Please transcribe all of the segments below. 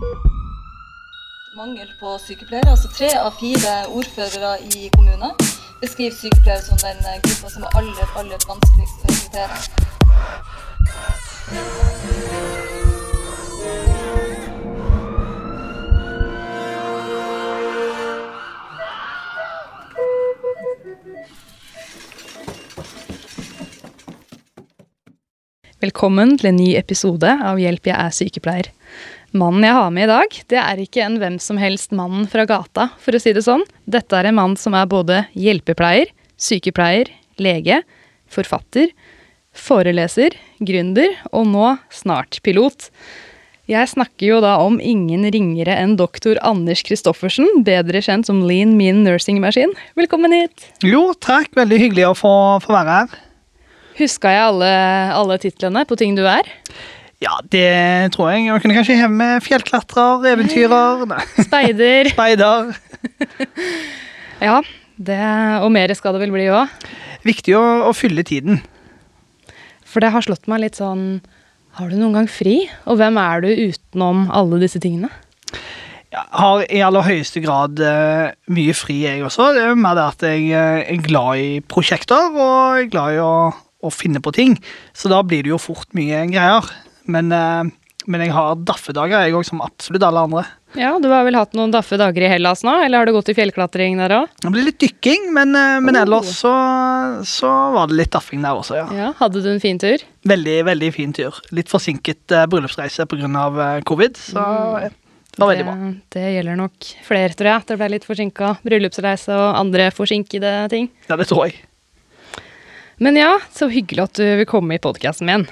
Mangel på sykepleiere. altså Tre av fire ordførere i kommunen beskriver sykepleiere som den gruppa som er aller, aller vanskeligst å rekruttere. Velkommen til en ny episode av Hjelp, jeg er sykepleier. Mannen jeg har med i dag, det er ikke en hvem som helst mann fra gata, for å si det sånn. Dette er en mann som er både hjelpepleier, sykepleier, lege, forfatter, foreleser, gründer og nå snart pilot. Jeg snakker jo da om ingen ringere enn doktor Anders Christoffersen, bedre kjent som Lean Mean Nursing Machine. Velkommen hit. Jo, takk. Veldig hyggelig å få, få være her. Huska jeg alle, alle titlene på ting du er? Ja, det tror jeg. Man kunne kanskje heve med fjellklatrer, eventyrer, nei, Speider. speider. Ja, det, og mer skal det vel bli òg. Viktig å, å fylle tiden. For det har slått meg litt sånn Har du noen gang fri? Og hvem er du utenom alle disse tingene? Jeg har i aller høyeste grad uh, mye fri, jeg også. Det er mer det at jeg uh, er glad i prosjekter og er glad i å, å finne på ting. Så da blir det jo fort mye greier. Men, eh, men jeg har daffedager, jeg òg, som absolutt alle andre. Ja, Du har vel hatt noen daffe dager i Hellas nå? Eller har du gått i fjellklatring der òg? Det blir litt dykking, men, eh, men Oh. ellers så, så var det litt daffing der også, ja. Ja, Hadde du en fin tur? Veldig, veldig fin tur. Litt forsinket uh, bryllupsreise pga. Uh, covid, så mm. det var veldig bra. Det, det gjelder nok flere, tror jeg. Det ble litt forsinka bryllupsreise og andre forsinkede ting. Ja, det tror jeg. Men ja, så hyggelig at du vil komme i podkasten min.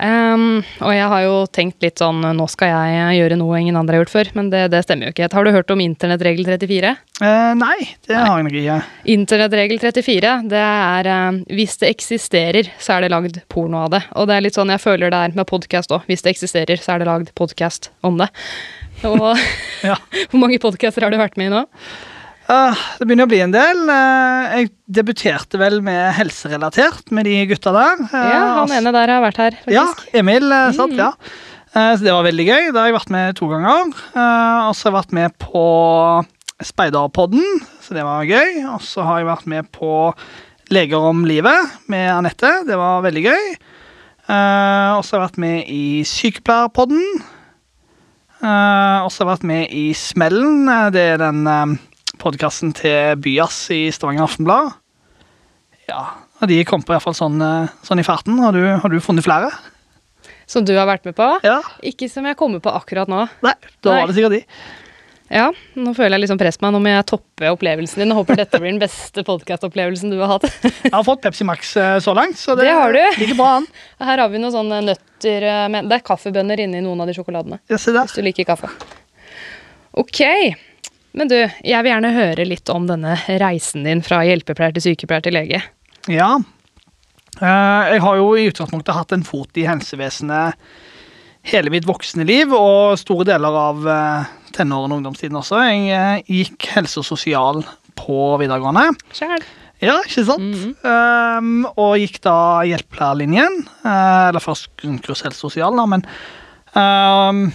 Ehm, og jeg har jo tenkt litt sånn Nå skal jeg gjøre noe ingen andre har gjort før, men det, det stemmer jo ikke. Har du hørt om internettregel 34? Eh, nei, det har jeg ikke. Internettregel 34, det er eh, hvis det eksisterer, så er det lagd porno av det. Og det er litt sånn jeg føler det er med podkast òg. Hvis det eksisterer, så er det lagd podkast om det. Og Ja. hvor mange podkaster har du vært med i nå? Eh, det begynner å bli en del. Uh, jeg debuterte vel med helserelatert med de gutta der. Uh, Ja, han altså- ene der har vært her, Ja, faktisk. Emil, eh, sant, ja. Så det var veldig gøy. Da har jeg vært med to ganger. Og så har jeg vært med på Speiderpodden, så det var gøy. Og så har jeg vært med på Leger om livet med Anette. Det var veldig gøy. Og så har jeg vært med i Sykepleierpodden. Og så har jeg vært med i Smellen. Det er den uh, podkasten til Byas i Stavanger Aftenblad. Ja, og de kom på iallfall sånn, fall sånn i farten. Har du, har du funnet flere? Som du har vært med på. Ja. Ikke som jeg kommer på akkurat nå. Nei, da var det sikkert de. Ja, nå føler jeg liksom press på meg. Nå må jeg toppe opplevelsen din. Jeg håper dette blir den beste podkastopplevelsen du har hatt. Jeg har fått Pepsi Max eh, så langt, så det, Det har du. ligger bra an. Her har vi noen sånne nøtter eh, med, Det er kaffebønner inni noen av de sjokoladene. Der. Hvis du liker kaffe. Ok. Men du, jeg vil gjerne høre litt om denne reisen din fra hjelpepleier til sykepleier til lege. Ja. Eh, Jeg har jo i utgangspunktet hatt en fot i helsevesenet hele mitt voksne liv, og store deler av eh, tenårene og ungdomstiden også. Jeg eh, gikk helse og sosial på videregående. Selv. Ja, ikke sant? Um, og gikk da hjelpepleierlinjen. Eller først grunnkurs helse og sosial, da, men um,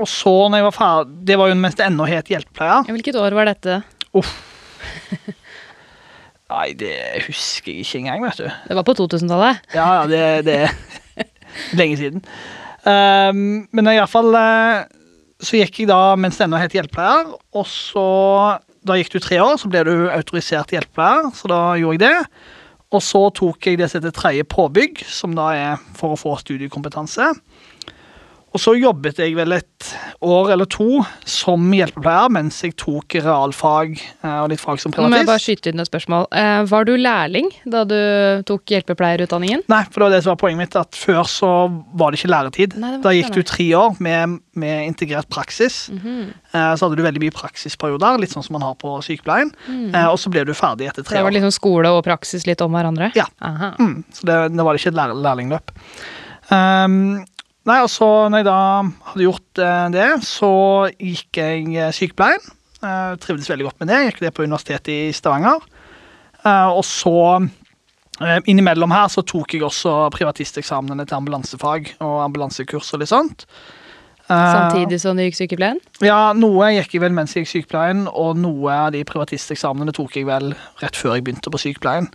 Og så, når jeg var ferdig Det var jo mens det ennå het hjelpepleier. Hvilket år var dette? Uff. Nei, det husker jeg ikke engang, vet du. Det var på 2000-tallet. Ja, ja, det, det er lenge siden. Um, men iallfall uh, så gikk jeg da mens det ennå het hjelpepleier, og så Da gikk du tre år, så ble du autorisert hjelpepleier, så da gjorde jeg det. Og så tok jeg det som heter tredje påbygg, som da er for å få studiekompetanse. Og så jobbet jeg vel et år eller to som hjelpepleier mens jeg tok realfag eh, og litt fag som Nå må jeg bare skyte inn et spørsmål. Eh, var du lærling da du tok hjelpepleierutdanningen? Nei, for det var det som var poenget mitt, at før så var det ikke læretid. Nei, det da gikk du tre år med, med integrert praksis. Mm -hmm. Så hadde du veldig mye praksisperioder, litt sånn som man har på sykepleien. Mm. Og så ble du ferdig etter tre år. det var liksom skole og praksis litt om hverandre? Ja. Mm, så det, det var ikke et lær lærlingløp. Um, nei, og så når jeg da hadde gjort eh, det, så gikk jeg eh, sykepleien. Uh, trivdes veldig godt med det. Gikk det på Universitetet i Stavanger. Og så innimellom her så tok jeg også privatisteksamene til ambulansefag og ambulansekurs og litt sånt. Samtidig som du gikk sykepleien? Ja, noe gikk jeg vel mens jeg gikk sykepleien, og noe av de privatisteksamene tok jeg vel rett før jeg begynte på sykepleien.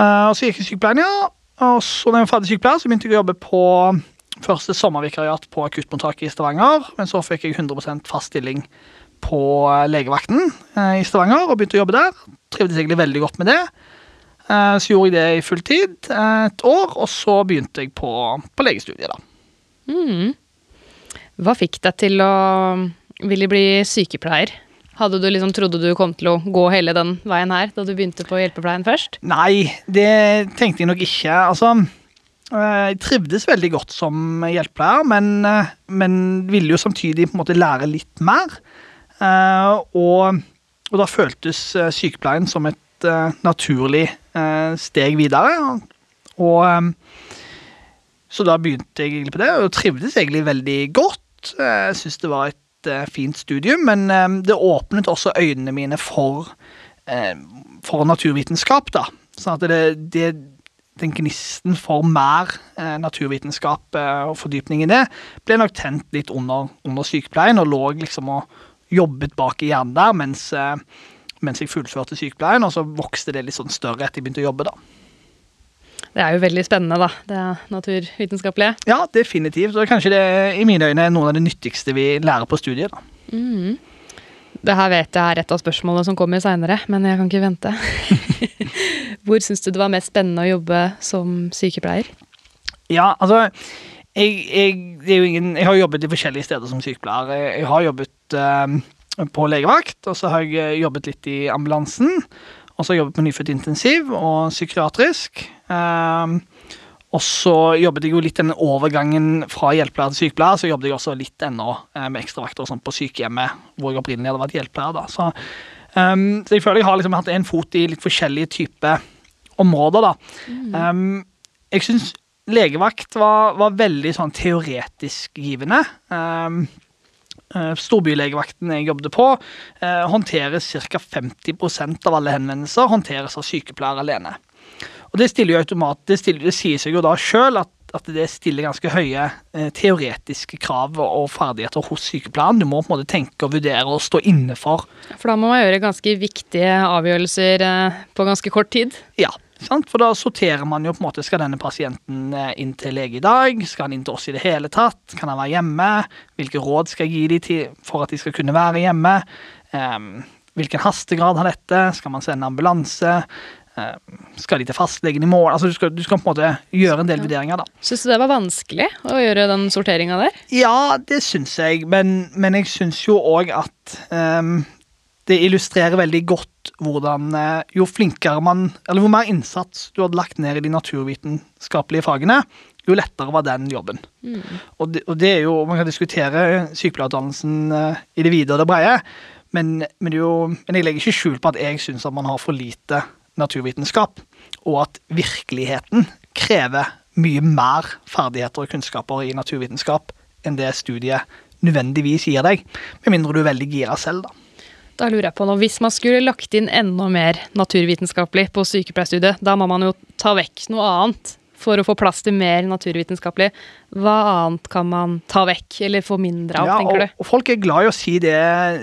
Og så gikk jeg sykepleien, ja. Og så når jeg var ferdig sykepleier, så begynte jeg å jobbe på første sommervikariat på akuttmottaket i Stavanger. Men så fikk jeg 100 fast stilling på legevakten uh, i Stavanger og begynte å jobbe der. Trivdes egentlig veldig godt med det. Uh, så gjorde jeg det i full tid et år, og så begynte jeg på, på legestudiet, da. Mm. Hva fikk deg til å ville bli sykepleier? Hadde du liksom, Trodde du kom til å gå hele den veien her da du begynte på hjelpepleien først? Nei, det tenkte jeg nok ikke. Altså, eh, jeg trivdes veldig godt som hjelpepleier, men, eh, men ville jo samtidig på en måte lære litt mer. Eh, og, og da føltes sykepleien som et naturlig steg videre. Og så da begynte jeg egentlig på det, og trivdes egentlig veldig godt. Jeg syns det var et fint studium, men det åpnet også øynene mine for, for naturvitenskap, da. Sånn at det, det, den gnisten for mer eh, naturvitenskap og fordypning i det ble nok tent litt under, under sykepleien, og lå liksom og jobbet bak i hjernen der mens, mens jeg fullførte sykepleien, og så vokste det litt sånn større etter jeg begynte å jobbe, da. Det er jo veldig spennende, da. Det naturvitenskapelige. Ja, definitivt. Og kanskje det i mine øyne er noen av det nyttigste vi lærer på studiet. da. Mm. Det her vet jeg er et av spørsmålene som kommer seinere, men jeg kan ikke vente. Hvor syns du det var mest spennende å jobbe som sykepleier? Ja, altså jeg, jeg, ingen, jeg har jobbet i forskjellige steder som sykepleier. Jeg, jeg har jobbet eh, på legevakt, og så har jeg jobbet litt i ambulansen. Og så har jeg jobbet på nyfødt intensiv og psykiatrisk. Um, og så jobbet jeg jo litt den overgangen fra hjelpepleier til sykepleier. Så jobbet jeg også litt ennå eh, med ekstravakter sånn på sykehjemmet, hvor jeg opprinnelig hadde vært hjelpepleier. da. Så, um, så, jeg føler jeg har liksom hatt en fot i litt forskjellige typer områder, da. Mm. Um, jeg syns legevakt var, var, veldig sånn teoretisk givende. Um, Storbylegevakten jeg jobbet på, eh, håndteres ca. 50% av alle henvendelser håndteres av sykepleiere alene. Og det stiller jo automat, det, stiller, det sier seg jo da sjøl at, at, det stiller ganske høye eh, teoretiske krav og ferdigheter hos sykepleieren. Du må på en måte tenke og vurdere og stå inne for. For da må man gjøre ganske viktige avgjørelser eh, på ganske kort tid? Ja, sant? for da sorterer man jo på en måte Skal denne pasienten eh, inn til lege i dag? Skal han inn til oss i det hele tatt? Kan han være hjemme? Hvilke råd skal jeg gi dem for at de skal kunne være hjemme? Um, hvilken hastegrad har dette? Skal man sende ambulanse? Eh, skal de til fastlegen i morgen? Altså, du, skal, du skal på en måte gjøre en del vurderinger. da. Syns du det var vanskelig å gjøre den sorteringa der? Ja, det syns jeg, men, men jeg syns jo òg at um, det illustrerer veldig godt hvordan uh, jo flinkere man Eller hvor mer innsats du hadde lagt ned i de naturvitenskapelige fagene, jo lettere var den jobben. Mm. Og, det, og, det, er jo Man kan diskutere sykepleierutdannelsen uh, i det vide og det brede, men, men, men jeg legger ikke skjul på at jeg syns at man har for lite naturvitenskap, og at virkeligheten krever mye mer ferdigheter og kunnskaper i naturvitenskap enn det studiet nødvendigvis gir deg, med mindre du er veldig gira selv, da. Da lurer jeg på noe, Hvis man skulle lagt inn enda mer naturvitenskapelig på sykepleierstudiet, da må man jo ta vekk noe annet for å få plass til mer naturvitenskapelig. Hva annet kan man ta vekk, eller få mindre av, ja, tenker du? Og folk er glad i å si det,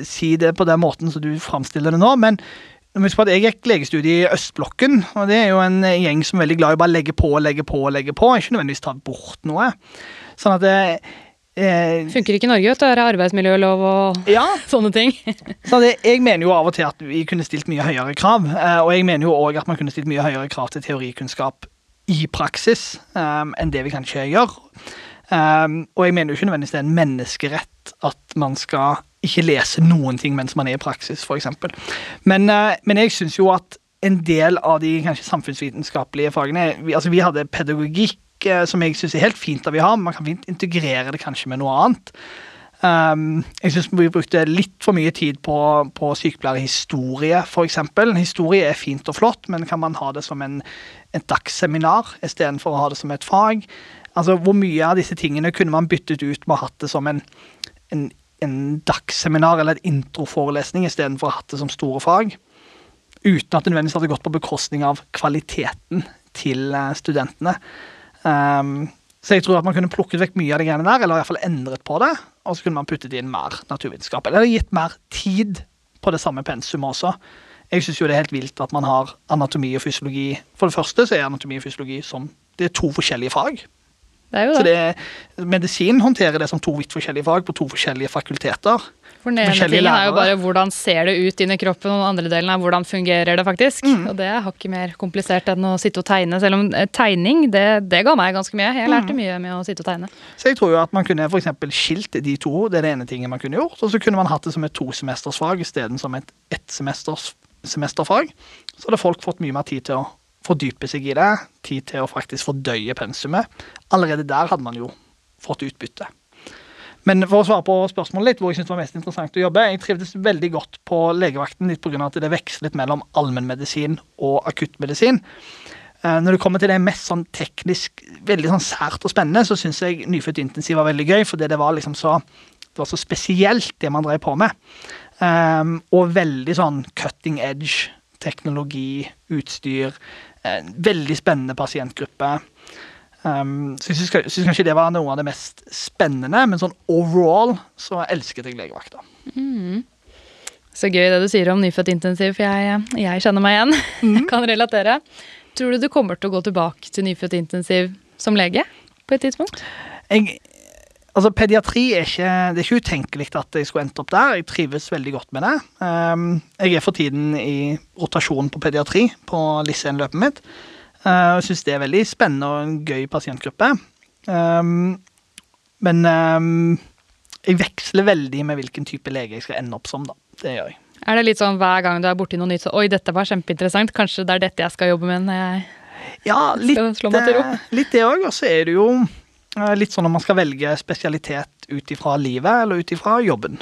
si det på den måten som du framstiller det nå, men jeg gikk legestudie i Østblokken, og det er jo en gjeng som er veldig glad i å bare legge på og legge på og legge på, ikke nødvendigvis ta bort noe. Sånn at det eh, Funker ikke i Norge, vet du. Det er arbeidsmiljølov og ja. sånne ting. så det, jeg mener jo av og til at vi kunne stilt mye høyere krav, eh, og jeg mener jo òg at man kunne stilt mye høyere krav til teorikunnskap i praksis um, enn det vi kanskje gjør. Um, og jeg mener jo ikke nødvendigvis det er en menneskerett at man skal ikke lese noen ting mens man er i praksis, f.eks. Men, uh, men jeg syns jo at en del av de kanskje samfunnsvitenskapelige fagene vi, altså vi hadde pedagogikk, uh, som jeg syns er helt fint at vi har. men Man kan fint integrere det kanskje med noe annet. Um, jeg syns vi brukte litt for mye tid på, på sykepleierhistorie, f.eks. Historie er fint og flott, men kan man ha det som en, et dagsseminar istedenfor å ha det som et fag? Altså, Hvor mye av disse tingene kunne man byttet ut med å ha det som en, en, en dagsseminar eller en introforelesning istedenfor å ha det som store fag? Uten at det nødvendigvis hadde gått på bekostning av kvaliteten til eh, studentene. Um, så jeg tror at man kunne plukket vekk mye av de greiene der, eller i hvert fall endret på det. og så kunne man puttet inn mer naturvitenskap. Eller gitt mer tid på det samme pensumet også. Jeg syns jo det er helt vilt at man har anatomi og fysiologi. For det første så er anatomi og fysiologi som det er to forskjellige fag. Det Så det. medisin håndterer det som to vidt forskjellige fag på to forskjellige fakulteter. For den ene tingen er jo bare hvordan ser det ut inni kroppen, og den andre delen er hvordan fungerer det faktisk. Mm. Og det er hakket mer komplisert enn å sitte og tegne, selv om eh, tegning, det, det ga meg ganske mye. Jeg Mm. lærte mye med å sitte og tegne. Så jeg tror jo at man kunne eksempel skilt de to. Det er det ene tingen man kunne gjort. Og så kunne man hatt det som et tosemestersfag isteden som et ettsemesterfag. Så hadde folk fått mye mer tid til å fordype seg i det. Tid til å faktisk fordøye pensumet. Allerede der hadde man jo fått utbytte. Men for å svare på spørsmålet litt, hvor jeg synes det var mest interessant å jobbe, jeg trivdes veldig godt på legevakten litt pga. at det vekslet mellom allmennmedisin og akuttmedisin. Eh, Når det kommer til det mest sånn teknisk, veldig sånn sært og spennende, så syns jeg nyfødt intensiv var veldig gøy, fordi det var liksom så det var så spesielt, det man drev på med. Um, og veldig sånn cutting edge teknologi, utstyr. En veldig spennende pasientgruppe. Um, så jeg syns, kanskje det var noe av det mest spennende, men sånn overall så elsket jeg legevakta. Så gøy det du sier om nyfødt intensiv, for jeg, jeg kjenner meg igjen. Mm. Kan relatere. Tror du du kommer til å gå tilbake til nyfødt intensiv som lege på et tidspunkt? jeg, altså Pediatri er ikke, det er ikke utenkelig at jeg skulle endt opp der. Jeg trives veldig godt med det. Um, jeg er for tiden i rotasjon på pediatri på LIS1-løpet mitt. Uh, og syns det er veldig spennende og en gøy pasientgruppe. Um, men um, jeg veksler veldig med hvilken type lege jeg skal ende opp som. da. Det gjør jeg. Er det litt sånn hver gang du er borti noe nytt, så oi, dette var kjempeinteressant, kanskje det er dette jeg skal jobbe med når jeg Ja, litt, Skal slå meg til ro. eh, litt det òg. Og så er det jo eh, litt sånn om man skal velge spesialitet ut ifra livet eller ut ifra jobben.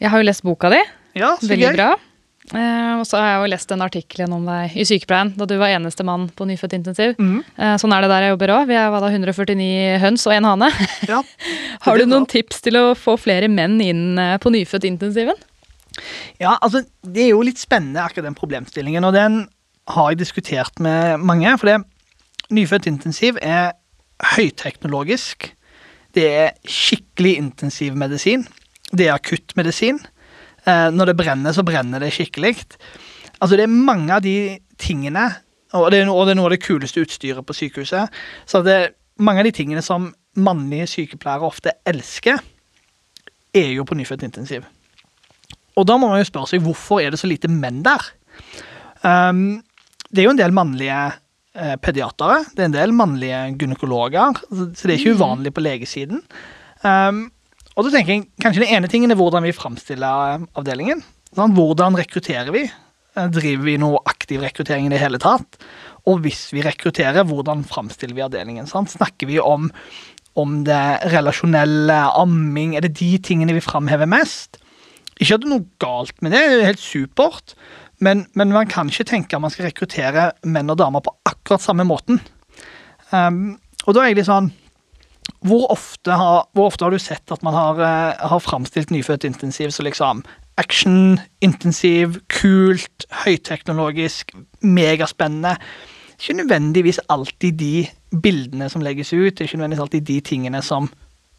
Jeg har jo lest boka di. Ja, så Veldig gøy. bra. Eh, og så har jeg jo lest den artikkelen om deg i sykepleien da du var eneste mann på nyfødt intensiv. Mm. Eh, sånn er det der jeg jobber òg. Vi hva da, 149 høns og en hane. Ja. Har du noen tips til å få flere menn inn eh, på nyfødt intensiven? Ja, altså, det er jo litt spennende, akkurat den problemstillingen. Og den har jeg diskutert med mange. For det nyfødt intensiv er høyteknologisk. Det er skikkelig intensiv medisin. Det er akuttmedisin. Eh, når det brenner, så brenner det skikkelig. Altså, det er mange av de tingene, og det er, og det er noe av det kuleste utstyret på sykehuset. Så det er mange av de tingene som mannlige sykepleiere ofte elsker, er jo på nyfødt intensiv. Og da må man jo spørre seg hvorfor er det så lite menn der? Um, det er jo en del mannlige eh, pediatere, det er en del mannlige gynekologer, så det er ikke uvanlig på legesiden. Um, og da tenker jeg, Kanskje den ene tingen er hvordan vi framstiller eh, avdelingen. Sånn, Hvordan rekrutterer vi? Eh, Driver vi noe aktiv rekruttering i det hele tatt? Og hvis vi rekrutterer, hvordan framstiller vi avdelingen? Sant? Snakker vi om, om det relasjonelle, amming? Er det de tingene vi framhever mest? Ikke at det er noe galt med det, det er helt supert. Men, men man kan ikke tenke at man skal rekruttere menn og damer på akkurat samme måten. Um, og da er jeg litt sånn hvor ofte, har, hvor ofte har du sett at man har, eh, har framstilt nyfødt intensiv så liksom action, intensiv, kult, høyteknologisk, megaspennende? Ikke nødvendigvis alltid de bildene som legges ut, det er ikke nødvendigvis alltid de tingene som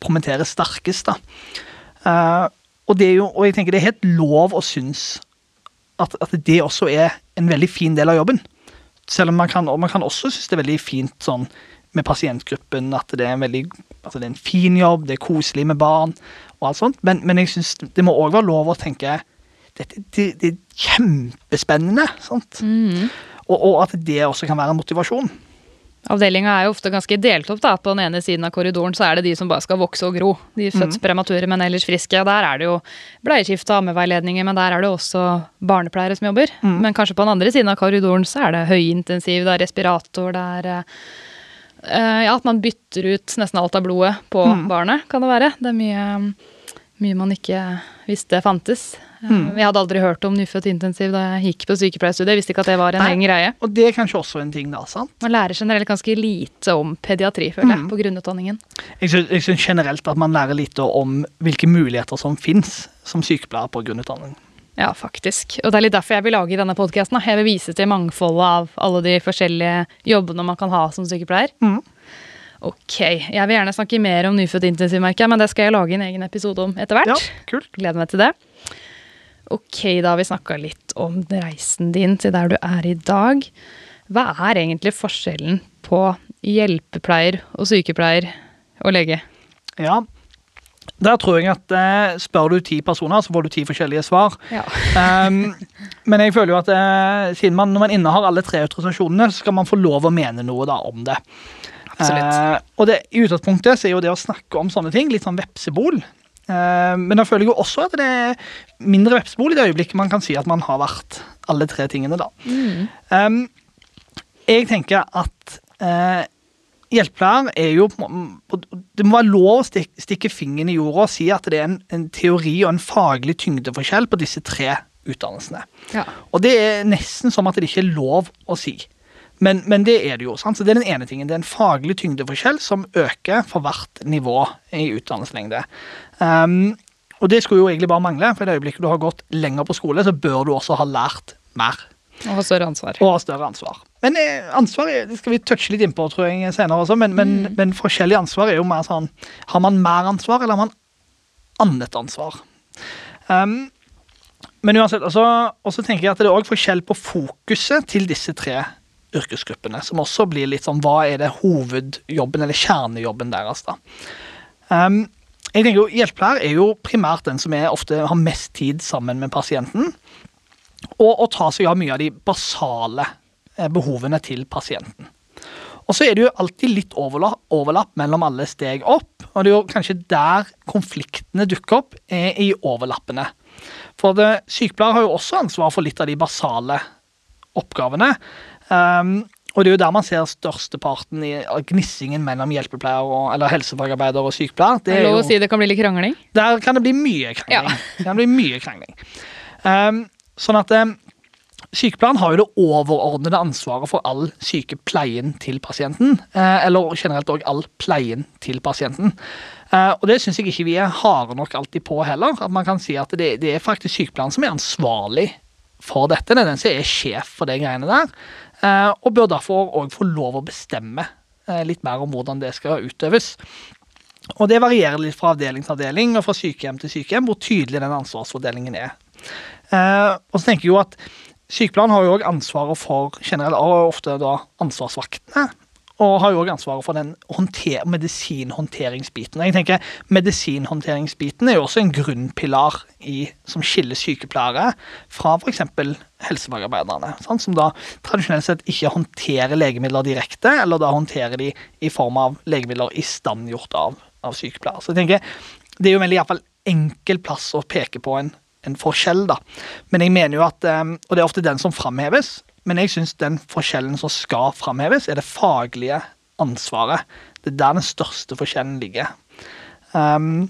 promoteres sterkest. da. Og, det er jo, og jeg tenker det er helt lov å synes at, at det også er en veldig fin del av jobben. Selv om man kan, og man kan også synes det er veldig fint sånn med pasientgruppen, at det er en veldig at det er en fin jobb, det er koselig med barn og alt sånt, men, men jeg synes det må òg være lov å tenke at det, det er kjempespennende. Sant? Og, og at det også kan være en motivasjon. Avdelinga er jo ofte ganske delt opp. da. På den ene siden av korridoren så er det de som bare skal vokse og gro. De er født premature, men ellers friske. Der er det jo bleieskift og ammeveiledninger, men der er det også barnepleiere som jobber. Mm. Men kanskje på den andre siden av korridoren så er det høyintensiv, det er respirator, det er eh, Ja, at man bytter ut nesten alt av blodet på mm. barnet, kan det være. Det er mye, mye man ikke visste fantes. Eh, Mhm. Jeg hadde aldri hørt om nyfødt intensiv da jeg gikk på sykepleierstudiet. Jeg visste ikke at det var en Nei. egen greie. Og det er kanskje også en ting, da. sant? Man lærer generelt ganske lite om pediatri, føler jeg, Mm. på grunnutdanningen. Jeg syns, generelt at man lærer lite om hvilke muligheter som fins som sykepleier på grunnutdanning. Ja, faktisk. Og det er litt derfor jeg vil lage denne podkasten. Jeg vil vise til mangfoldet av alle de forskjellige jobbene man kan ha som sykepleier. Mm. Ok, Jeg vil gjerne snakke mer om nyfødt intensivmerke, men det skal jeg lage en egen episode om etter hvert. Ja, kult. Gleder meg til det. Ok, da har vi snakka litt om reisen din til der du er i dag. Hva er egentlig forskjellen på hjelpepleier og sykepleier og lege? Ja, der tror jeg at eh, spør du ti personer, så får du ti forskjellige svar. Ja. Um, men jeg føler jo at eh, siden man, når man innehar alle tre autorisasjonene, så skal man få lov å mene noe da om det. Absolutt. Eh, og det, I utgangspunktet så er jo det å snakke om sånne ting litt sånn vepsebol. Eh, men da føler jeg jo også at det er mindre vepsebol i det øyeblikket man kan si at man har vært alle tre tingene. da. Mm. jeg tenker at eh, hjelpepleier er jo Det må være lov å stikke fingeren i jorda og si at det er en, en teori og en faglig tyngdeforskjell på disse tre utdannelsene. Ja. Og det er nesten som at det ikke er lov å si. Men, men det er det jo. sant? Så Det er den ene tingen. Det er en faglig tyngdeforskjell som øker for hvert nivå i utdannelseslengde. Um, og det skulle jo egentlig bare mangle, for i det øyeblikket du har gått lenger på skole, så bør du også ha lært mer Og ha større ansvar. og ha større ansvar. Men eh, ansvar det skal vi touche litt innpå tror jeg, senere også, men, men, men forskjellig ansvar er jo mer sånn Har man mer ansvar, eller har man annet ansvar? Um, men uansett, og så tenker jeg at det er også forskjell på fokuset til disse tre yrkesgruppene, som også blir litt sånn Hva er det hovedjobben, eller kjernejobben deres, da? Um, jeg tenker jo Hjelpepleier er jo primært den som ofte har mest tid sammen med pasienten og, å ta seg av mye av de basale eh, behovene til pasienten. Og så er det jo alltid litt overlapp, overlapp mellom alle steg opp, og det er jo kanskje der konfliktene dukker opp, er i overlappene. For sykepleiere sykepleier har jo også ansvar for litt av de basale oppgavene. Um, og det er jo der man ser størsteparten i gnissingen mellom hjelpepleier og, eller helsefagarbeider og sykepleier. Det er lov å si det kan bli litt krangling. der kan det bli mye krangling. Det kan bli mye krangling. Um, sånn at um, Sykepleieren har jo det overordnede ansvaret for all sykepleien til pasienten. eh, Eller generelt òg all pleien til pasienten. Eh, Og det syns jeg ikke vi er harde nok alltid på heller. At man kan si at det, det er faktisk sykepleieren som er ansvarlig for dette. Det er den som er sjef for de greiene der. Eh, Og bør derfor òg få lov å bestemme eh, litt mer om hvordan det skal utøves. Og det varierer litt fra avdeling til avdeling og fra sykehjem til sykehjem hvor tydelig den ansvarsfordelingen er. Eh, og så tenker jeg jo at Sykepleieren har jo også ansvaret for generelt, og ofte da ansvarsvaktene. Og har jo også ansvaret for den håndter, medisinhåndteringsbiten. Jeg tenker Medisinhåndteringsbiten er jo også en grunnpilar i, som skiller sykepleiere fra f.eks. helsefagarbeiderne. Sant? Som da tradisjonelt sett ikke håndterer legemidler direkte, eller da håndterer de i form av legemidler istandgjort av, av sykepleiere. Så jeg tenker, Det er jo veldig i hvert fall enkel plass å peke på en, en forskjell. da. Men jeg mener jo at, eh, Og det er ofte den som framheves, men jeg syns den forskjellen som skal framheves, er det faglige ansvaret. Det er der den største forskjellen ligger. Um,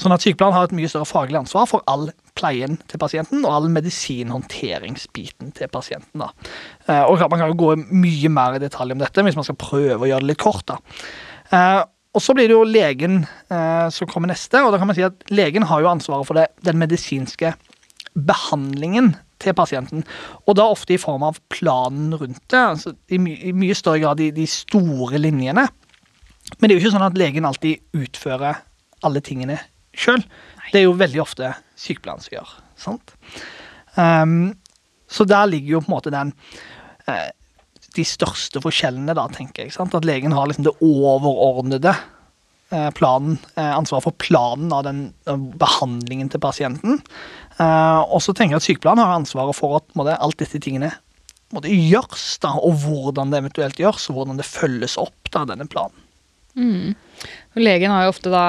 sånn at Sykepleieren har et mye større faglig ansvar for all pleien til pasienten og all medisinhåndteringsbiten til pasienten. da. Uh, og Man kan jo gå mye mer i detalj om dette hvis man skal prøve å gjøre det litt kort. da. Uh, og så blir det jo legen uh, som kommer neste, og da kan man si at legen har jo ansvaret for det, den medisinske behandlingen til pasienten. Og da ofte i form av planen rundt det. altså I, my i mye større grad de, de store linjene. Men det er jo ikke sånn at legen alltid utfører alle tingene sjøl. Det er jo veldig ofte sykepleieren som gjør. sant? Um, så der ligger jo på en måte den uh, de største forskjellene, da, tenker jeg. sant? At legen har liksom det overordnede planen, eh, ansvaret for planen av den eh, behandlingen til pasienten. Eh, og så tenker jeg at sykepleieren har ansvaret for at måtte, alt disse tingene måtte gjøres, da, og hvordan det eventuelt gjøres, og hvordan det følges opp, da, denne planen. Mm. Legen har jo ofte da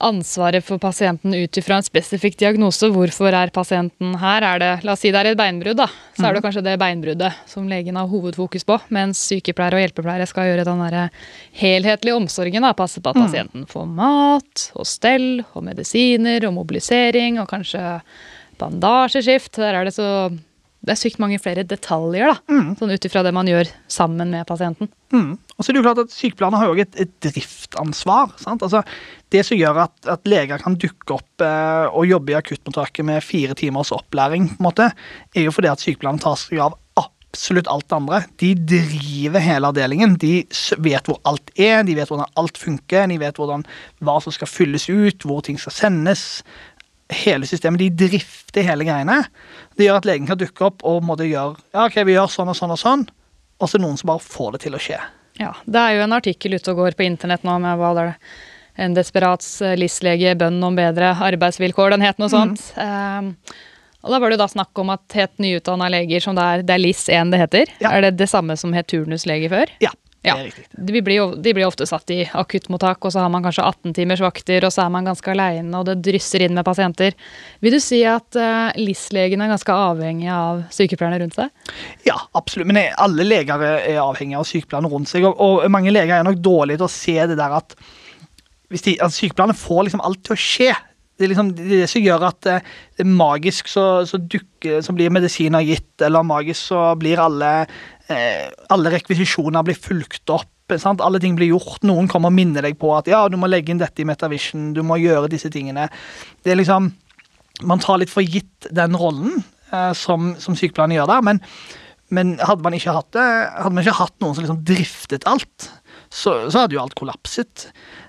ansvaret for pasienten ut ifra en spesifikk diagnose. Hvorfor er pasienten her? Er det, la oss si det er et beinbrudd, da. Så er det kanskje det beinbruddet som legen har hovedfokus på. Mens sykepleiere og hjelpepleiere skal gjøre den der helhetlige omsorgen. da, Passe på at pasienten får mat og stell og medisiner og mobilisering og kanskje bandasjeskift. Der er det så det er sykt mange flere detaljer, da. Sånn ut ifra det man gjør sammen med pasienten. Mm. Og så er det jo klart at Sykepleierne har jo et, et driftsansvar. Sant? Altså, det som gjør at, at leger kan dukke opp eh, og jobbe i akuttmottaket med fire timers opplæring, på en måte, er jo fordi at sykepleierne tar seg av absolutt alt det andre. De driver hele avdelingen. De vet hvor alt er, de vet hvordan alt funker, de vet hvordan, hva som skal fylles ut, hvor ting skal sendes. Hele systemet. De drifter hele greiene. Det gjør at legen kan dukke opp og måtte gjøre ja, ok, vi gjør sånn og sånn og sånn, og så er det noen som bare får det til å skje. Ja, Det er jo en artikkel ute og går på internett nå med hva det er. En desperats eh, LIS-lege, bønn om bedre arbeidsvilkår, den het noe sånt. Ehm, og Da var det jo da snakk om at helt nyutdanna leger, som det er, det er LIS1 det heter. Ja. Er det det samme som het turnuslege før? Ja, Ja. De blir, jo, de blir ofte satt i akuttmottak, og så har man kanskje 18 timers vakter, og så er man ganske aleine, og det drysser inn med pasienter. Vil du si at uh, LIS-legen er ganske avhengig av sykepleierne rundt seg? Ja, absolutt. Men alle leger er avhengige avhengig av sykepleierne rundt seg. Og, og mange leger er nok dårlige til å se det der at hvis de, at sykepleierne får liksom alt til å skje. Det er liksom det, som gjør at eh, det er magisk så, så, dukker, så blir medisiner gitt, eller magisk så blir alle, eh, alle rekvisisjoner blir fulgt opp. Sant? Alle ting blir gjort. Noen kommer og minner deg på at ja, du må legge inn dette i Metavision, du må gjøre disse tingene. Det er liksom Man tar litt for gitt den rollen eh, som, som sykepleierne gjør der, men, men hadde man ikke hatt det, hadde man ikke hatt noen som liksom driftet alt, så, så hadde jo alt kollapset.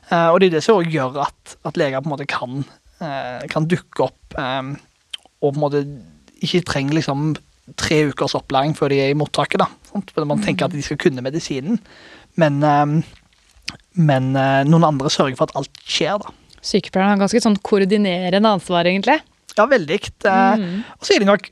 Eh, og det er det som gjør at, at leger på en måte kan, eh, kan dukke opp eh, og på en måte ikke trenger liksom tre ukers opplæring før de er i mottaket. da. Sant? Man tenker at de skal kunne medisinen, men, eh, men eh, noen andre sørger for at alt skjer. da. Sykepleierne har ganske sånn koordinerende ansvar, egentlig. Ja, veldig. Mm. Og så er det nok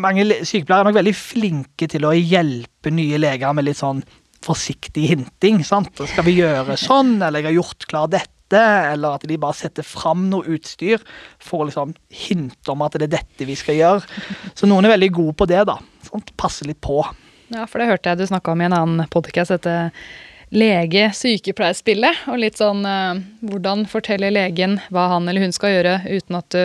mange sykepleiere er nok veldig flinke til å hjelpe nye leger med litt sånn forsiktig hinting. sant? Skal vi gjøre sånn, eller jeg har gjort klar dette, eller at de bare setter fram noe utstyr for å liksom hinte om at det er dette vi skal gjøre. Så noen er veldig gode på det, da. Sant? Passe litt på. Ja, for det hørte jeg du snakka om i en annen podcast, dette lege-sykepleierspillet. Og litt sånn eh, hvordan forteller legen hva han eller hun skal gjøre, uten at du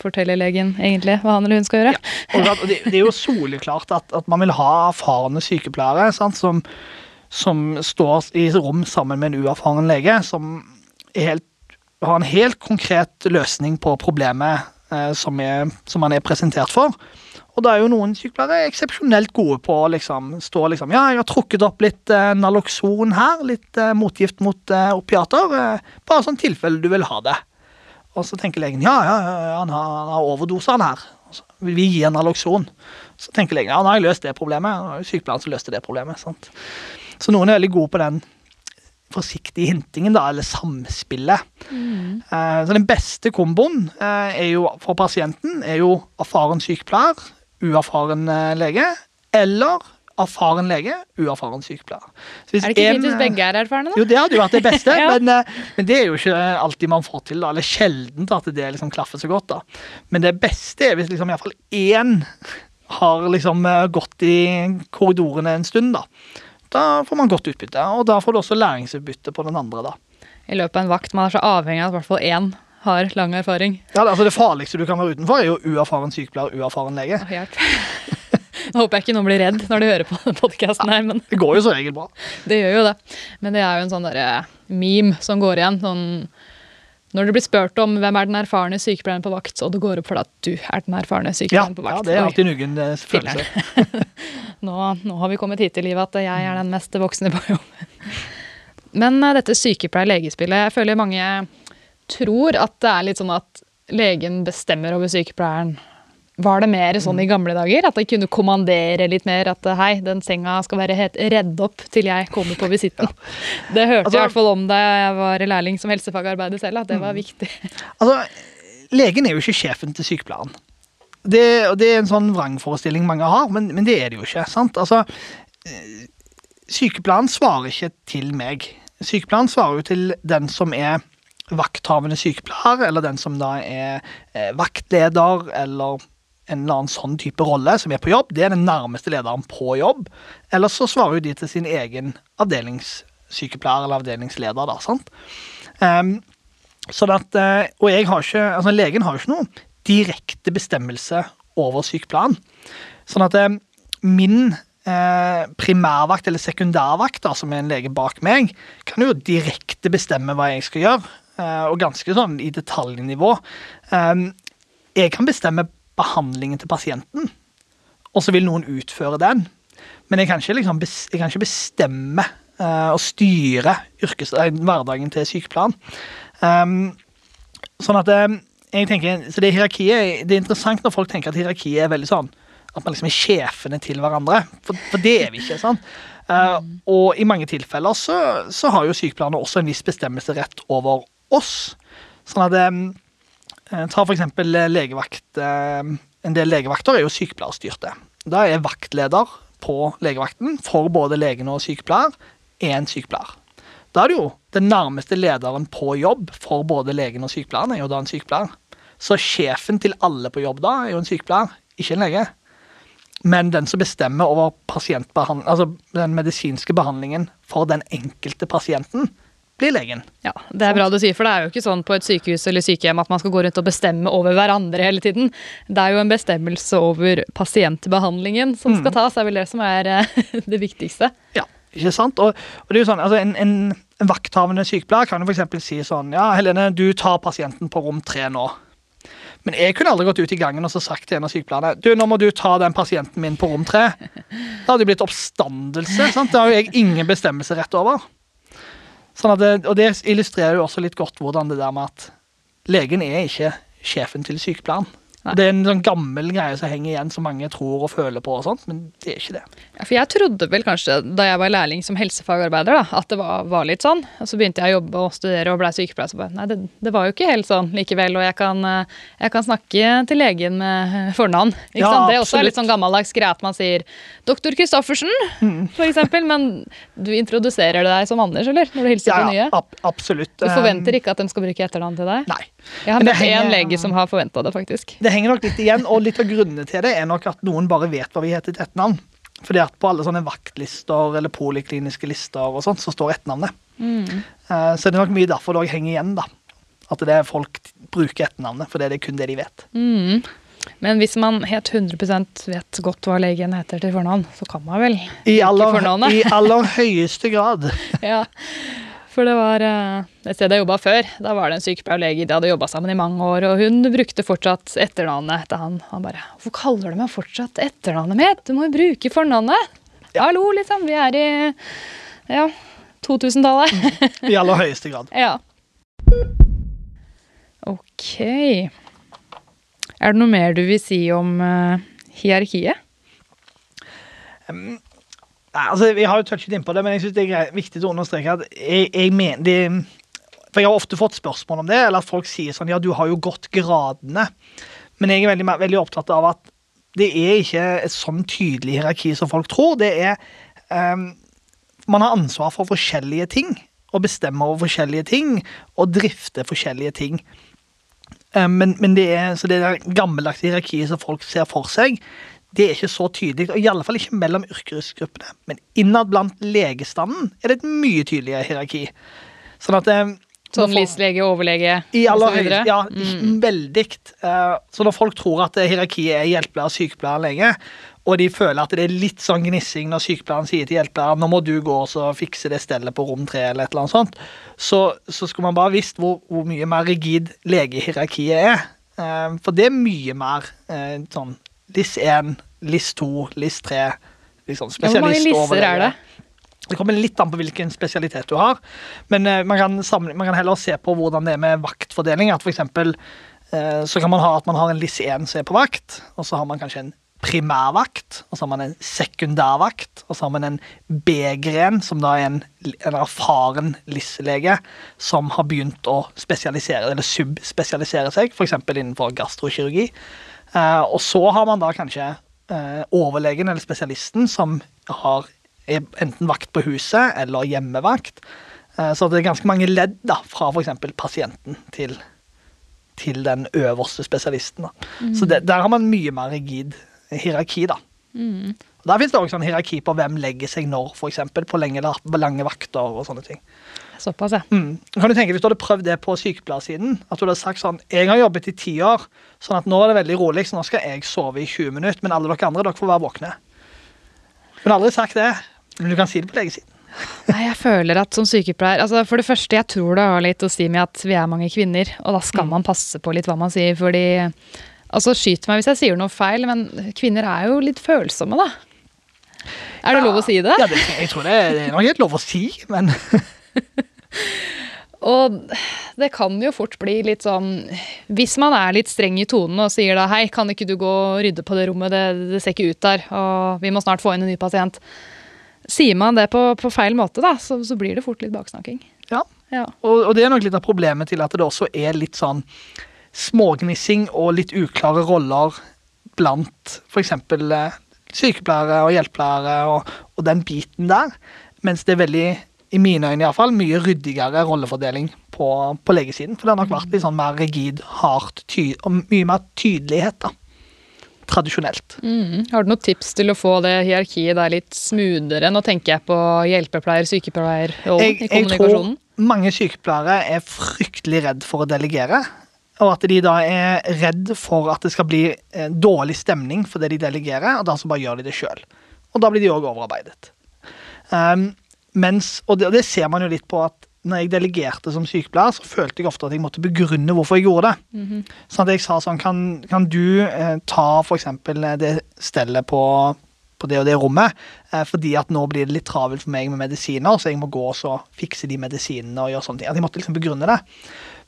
forteller legen egentlig hva han eller hun skal gjøre. Ja, det, det er jo soleklart at, at man vil ha erfarne sykepleiere sant, som, som står i rom sammen med en uerfaren lege, som helt, har en helt konkret løsning på problemet eh, som, er, som man er presentert for. Og da er jo noen sykepleiere eksepsjonelt gode på å liksom, stå liksom Ja, jeg har trukket opp litt eh, Naloxon her, litt eh, motgift mot eh, opiater. Eh, bare sånn tilfelle du vil ha det. Og så tenker legen ja, ja, ja, han har, han har overdose han her. Så vil vi gi en Naloxon. Så tenker legen ja, nå har jeg løst det problemet. Det var jo sykepleieren som løste det problemet. sant? Så noen er veldig gode på den forsiktige hintingen, da, eller samspillet. Eh, så den beste komboen eh, er jo for pasienten er jo erfaren sykepleier, uerfaren eh, lege, eller erfaren lege, uerfaren sykepleier. Så hvis Er det ikke fint hvis eh, begge er erfarne, da? jo, det hadde jo vært det beste, Ja. men, eh, men det er jo ikke alltid man får til. da, Eller sjelden at det liksom klaffer så godt. da. Men det beste er hvis liksom iallfall én har liksom gått i korridorene en stund. Da Da får man godt utbytte, og da får du også læringsutbytte på den andre. da. I løpet av en vakt man er så avhengig av at i hvert fall én har lang erfaring. Ja, altså det farligste du kan være utenfor, er jo uerfaren sykepleier og uerfaren lege. Oh. Nå håper jeg ikke noen blir redd når de hører på podkasten her, men Det går jo så regel bra. det gjør jo det. Men det er jo en sånn derre meme som går igjen. sånn når det blir spurt om hvem er den erfarne sykepleieren på vakt, og det går opp for deg at du er den erfarne Ja, på vakt. ja det er alltid nugen uggen eh, følelse. nå, nå har vi kommet hit i livet at jeg er den mest voksne på jobben. Men eh, dette sykepleier-legespillet, jeg føler mange tror at det er litt sånn at legen bestemmer over sykepleieren. Var det mer sånn i gamle dager? At de kunne kommandere litt mer? At eh, hei, den senga skal være helt redd opp til jeg kommer på visitten. Det hørte Altså- jeg i hvert fall om da jeg var lærling som helsefagarbeider selv, at det var viktig. Altså, Legen er jo ikke sjefen til sykepleieren. Det, det er en sånn vrangforestilling mange har, men, men det er det jo ikke. sant? Altså, eh, Sykepleieren svarer ikke til meg. Sykepleieren svarer jo til den som er vakthavende sykepleier, eller den som da er eh, vaktleder, eller en eller annen sånn type rolle som er på jobb. Det er den nærmeste lederen på jobb. Eller så svarer jo de til sin egen avdelingssykepleier eller avdelingsleder. da, sant? Um, Sånn at, eh, og jeg har ikke, altså Legen har jo ikke noe direkte bestemmelse over sykepleieren. Sånn at eh, min eh, primærvakt eller sekundærvakt, da, som er en lege bak meg, kan jo direkte bestemme hva jeg skal gjøre, og ganske sånn i detaljnivå. Eh, jeg kan bestemme behandlingen til pasienten, og så vil noen utføre den. Men jeg kan ikke, liksom, jeg kan ikke bestemme eh, og styre yrkes, eh, hverdagen til sykepleieren. Sånn at eh, jeg tenker, så det hierarkiet, det er interessant når folk tenker at hierarkiet er veldig sånn at man liksom er sjefene til hverandre. For, for det er vi ikke. sånn. Uh, og i mange tilfeller så, så har jo sykepleierne også en viss bestemmelsesrett over oss. Sånn at eh, Ta for eksempel legevakt. eh, En del legevakter er jo sykepleierstyrte. Da er vaktleder på legevakten for både legen og sykepleier én sykepleier. Da er det jo den nærmeste lederen på jobb for både legen og sykepleieren er jo da en sykepleier. Så sjefen til alle på jobb da er jo en sykepleier, ikke en lege. Men den som bestemmer over altså den medisinske behandlingen for den enkelte pasienten, blir legen. Ja, Det er bra du sier, for det er jo ikke sånn på et sykehus eller sykehjem at man skal gå rundt og bestemme over hverandre hele tiden. Det er jo en bestemmelse over pasientbehandlingen som skal tas, det er vel det som er eh, det viktigste. Ja, ikke sant? Og, og det er jo sånn, altså en, en, en vakthavende sykepleier kan jo eksempel si sånn Ja, Helene, du tar pasienten på rom tre nå. Men jeg kunne aldri gått ut i gangen og så sagt til en av sykepleierne du, nå må du ta den pasienten min på rom tre. Da hadde det blitt oppstandelse. sant? Det har jo jeg ingen bestemmelsesrett over. Sånn det, og det illustrerer jo også litt godt hvordan det der med at legen er ikke sjefen til sykepleieren. Nei. Det er en sånn gammel greie som henger igjen, som mange tror og føler på, og sånt, men det er ikke det. Ja, for jeg trodde vel kanskje da jeg var lærling som helsefagarbeider, da, at det var, var litt sånn. Og så begynte jeg å jobbe og studere og blei sykepleier. Så bare, nei, det, det var jo ikke helt sånn likevel. Og jeg kan, eh, jeg kan snakke til legen med fornavn. Ikke Ja, sant? Det er også absolutt. litt sånn gammeldags greie at man sier 'doktor Christoffersen', Mm. for eksempel. Men du introduserer deg som Anders, eller? Når du hilser Ja, på nye? ja, ab absolutt. Du forventer ikke at de skal bruke etternavn til deg? Nei. Jeg har møtt én lege som har forventa det, faktisk. Det henger nok litt igjen, og litt av grunnene til det er nok at noen bare vet hva vi heter til etternavn. Fordi at på alle sånne vaktlister eller polikliniske lister og sånt, så står etternavnet. Mm. Så det er nok mye derfor det òg henger igjen, da. At det er folk bruker etternavnet, for det er kun det de vet. Mm. Men hvis man helt 100% vet godt hva legen heter til fornavn, så kan man vel I aller. I aller høyeste grad. Ja, for det var eh, et sted jeg jobba før. Da var det en sykepleier og lege, de hadde jobba sammen i mange år, og hun brukte fortsatt etternavnet etter han. Han bare 'Hvorfor kaller du meg fortsatt etternavnet mitt? Du må jo bruke fornavnet!' Hallo, liksom. Vi er i ja, 2000-tallet. I aller høyeste grad. ja. Ok. Er det noe mer du vil si om uh, hierarkiet? Nei, altså, Vi har jo touchet innpå det, men jeg synes det er viktig å understreke at jeg, jeg mener det, For jeg har ofte fått spørsmål om det, eller at folk sier sånn Ja, du har jo gått gradene. Men jeg er veldig, veldig opptatt av at det er ikke et sånn tydelig hierarki som folk tror. Det er um, Man har ansvar for forskjellige ting. Og bestemmer over forskjellige ting. Og drifter forskjellige ting. Eh, Men, men det er, så det der gammeldagse hierarkiet som folk ser for seg, det er ikke så tydelig. Og i alle fall ikke mellom yrkesgruppene. Men innad blant legestanden er det et mye tydeligere hierarki. Sånn at eh, Sånn når overlege i aller? Ja, Ja, veldig. Eh, Så når folk tror at eh, hierarkiet er hjelpepleier, sykepleier, lege, og de føler at det er litt sånn gnissing når sykepleieren sier til hjelpepleieren nå må du gå og fikse det stellet på rom tre, eller et eller annet sånt, så, så skulle man bare visst hvor, hvor mye mer rigid legehierarkiet er. For det er mye mer sånn LIS 1, LIS 2, LIS 3 liksom, Ja, hvor mange spesialist, lisser er det? Det kommer litt an på hvilken spesialitet du har. Men eh, man, kan samle, man kan heller se på hvordan det er med vaktfordeling. At for eksempel, eh, så kan man ha at man har en LIS 1 som er på vakt, og så har man kanskje en primærvakt, og så har man en sekundærvakt, og så har man en B-gren, som da er en, en erfaren LIS-lege som har begynt å spesialisere, eller subspesialisere seg, f.eks. innenfor gastrokirurgi. Eh, og så har man da kanskje eh, overlegen eller spesialisten som har enten vakt på huset eller hjemmevakt. Eh, Så det er ganske mange ledd da, fra f.eks. pasienten til, til den øverste spesialisten. Da. Så det, der har man mye mer rigid hierarki. da. Mm. Der finnes det også sånn hierarki på hvem legger seg når, eksempel, på lenge, lange vakter og sånne ting. Såpass, ja. Mm. Kan du tenke Hvis du hadde prøvd det på sykepleiersiden, at du hadde sagt sånn Jeg har jobbet i ti år, sånn at nå er det veldig rolig, så nå skal jeg sove i 20 minutter, men alle dere andre dere får være våkne. Du har aldri sagt det, men du kan si det på legesiden. Nei, jeg føler at som sykepleier altså For det første, jeg tror det har litt å si med at vi er mange kvinner, og da skal Mm. man passe på litt hva man sier, fordi Altså, skyt meg hvis jeg sier noe feil, men kvinner er jo litt følsomme, da. Er det lov å si det? Ja, det, jeg tror det, det er nok helt lov å si, men Og det kan jo fort bli litt sånn Hvis man er litt streng i tonen og sier da hei, kan ikke du gå og rydde på det rommet, det, det ser ikke ut der, og vi må snart få inn en ny pasient. Sier man det på, på feil måte, da, så, så blir det fort litt baksnakking. ja. Ja. Og, og det er nok litt av problemet til at det også er litt sånn smågnissing og litt uklare roller blant f.eks. Eh, sykepleiere og hjelpepleiere og, og den biten der. Mens det er veldig, i mine øyne iallfall, mye ryddigere rollefordeling på, på legesiden. For det har nok vært litt sånn mer rigid, hardt og mye mer tydelighet, da. Tradisjonelt. Mm. Har du noen tips til å få det hierarkiet der litt smoothere? Nå tenker jeg på hjelpepleier, sykepleier Jeg, i jeg tror mange sykepleiere er fryktelig redd for å delegere. Og at de da er redd for at det skal bli eh, dårlig stemning for det de delegerer, og da så bare gjør de det sjøl. Og da blir de òg overarbeidet. Um, mens, og det, og det ser man jo litt på at når jeg delegerte som sykepleier, så følte jeg ofte at jeg måtte begrunne hvorfor jeg gjorde det. Sånn at jeg sa sånn Kan, kan du eh, ta eksempel eh, det stellet på, på det og det rommet, eh, fordi at nå blir det litt travelt for meg med medisiner, så jeg må gå og så fikse de medisinene og gjøre sånne ting. At jeg måtte liksom begrunne det.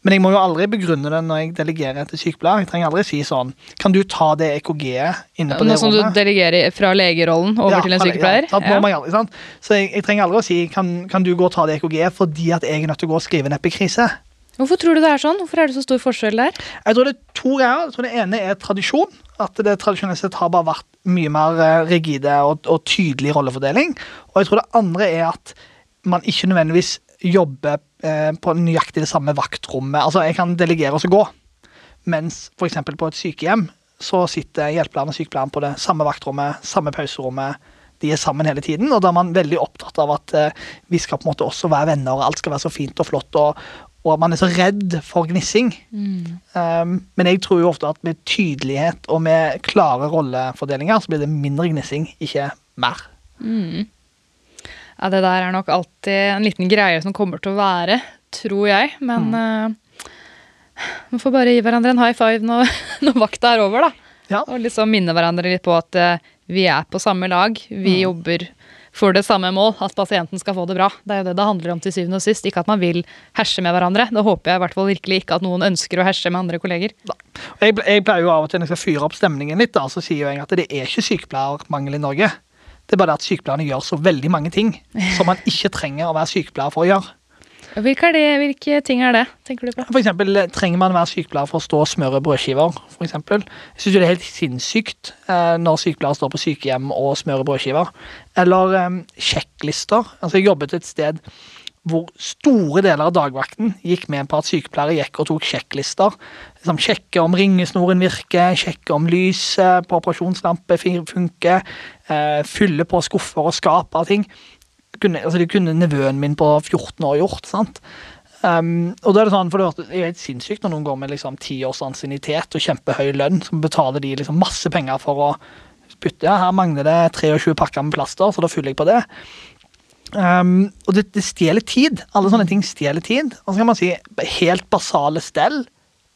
Men jeg må jo aldri begrunne det når jeg delegerer til sykepleier. Jeg trenger aldri si sånn Kan du ta det EKG-et inne på Nå det som du delegerer fra legerollen over Ja, til en ja, sykepleier. Ja, aldri, sant? Så jeg, jeg trenger aldri å si kan, kan du gå og ta det EKG fordi at jeg er nødt til å gå og skrive en epikrise. Hvorfor tror du det er sånn? Hvorfor er det så stor forskjell der? Jeg tror det er to greier. Jeg tror Det ene er tradisjon. At det tradisjonelt sett har bare vært mye mer eh, rigide og, og tydelig rollefordeling. Og jeg tror det andre er at man ikke nødvendigvis jobber eh, på nøyaktig det samme vaktrommet. Altså, jeg kan delegere og så gå, mens f.eks. på et sykehjem så sitter hjelpepleieren og sykepleieren på det samme vaktrommet, samme pauserommet. De er sammen hele tiden, og da er man veldig opptatt av at eh, vi skal på en måte også være venner, og alt skal være så fint og flott. og og man er så redd for gnissing. Um, men jeg tror jo ofte at med tydelighet og med klare rollefordelinger, så blir det mindre gnissing, ikke mer. Ja, Det der er nok alltid en liten greie som kommer til å være, tror jeg. Men eh, man får bare gi hverandre en high five når, når vakta er over, da. Ja. Og liksom minne hverandre litt på at uh, vi er på samme lag. Vi jobber for det samme mål, at pasienten skal få det bra. Det er jo det det handler om til syvende og sist. Ikke at man vil herse med hverandre. Det håper jeg i hvert fall virkelig ikke at noen ønsker å herse med andre kolleger. Jeg, jeg pleier jo av og til når jeg skal fyre opp stemningen litt, da, så sier jeg at det er ikke sykepleiermangel i Norge. Det er bare det at sykepleierne gjør så veldig mange ting som man ikke trenger å være sykepleier for å gjøre. Hvilke, det, hvilke ting er det, tenker du på? For eksempel, trenger man å være sykepleier for å stå og smøre brødskiver? For eksempel. jeg syns det er helt sinnssykt eh, når sykepleiere står på sykehjem og smører brødskiver. Eller eh, sjekklister. Altså, jeg jobbet et sted hvor store deler av dagvakten gikk med på at sykepleiere gikk og tok sjekklister. Liksom sjekke om ringesnoren virker, sjekke om lyset på operasjonslampe funker, eh, fylle på skuffer og skap av ting. Kunne, altså, det kunne nevøen min på 14 år gjort. sant? Um, og da er Det sånn, for det er helt sinnssykt når noen går med liksom ti års ansiennitet og kjempehøy lønn, så betaler de liksom masse penger for å putte ja, Her mangler det 23 pakker med plaster, så da fyller jeg på det. Um, og det, det stjeler tid. Alle sånne ting stjeler tid. Og så kan man si helt basale stell.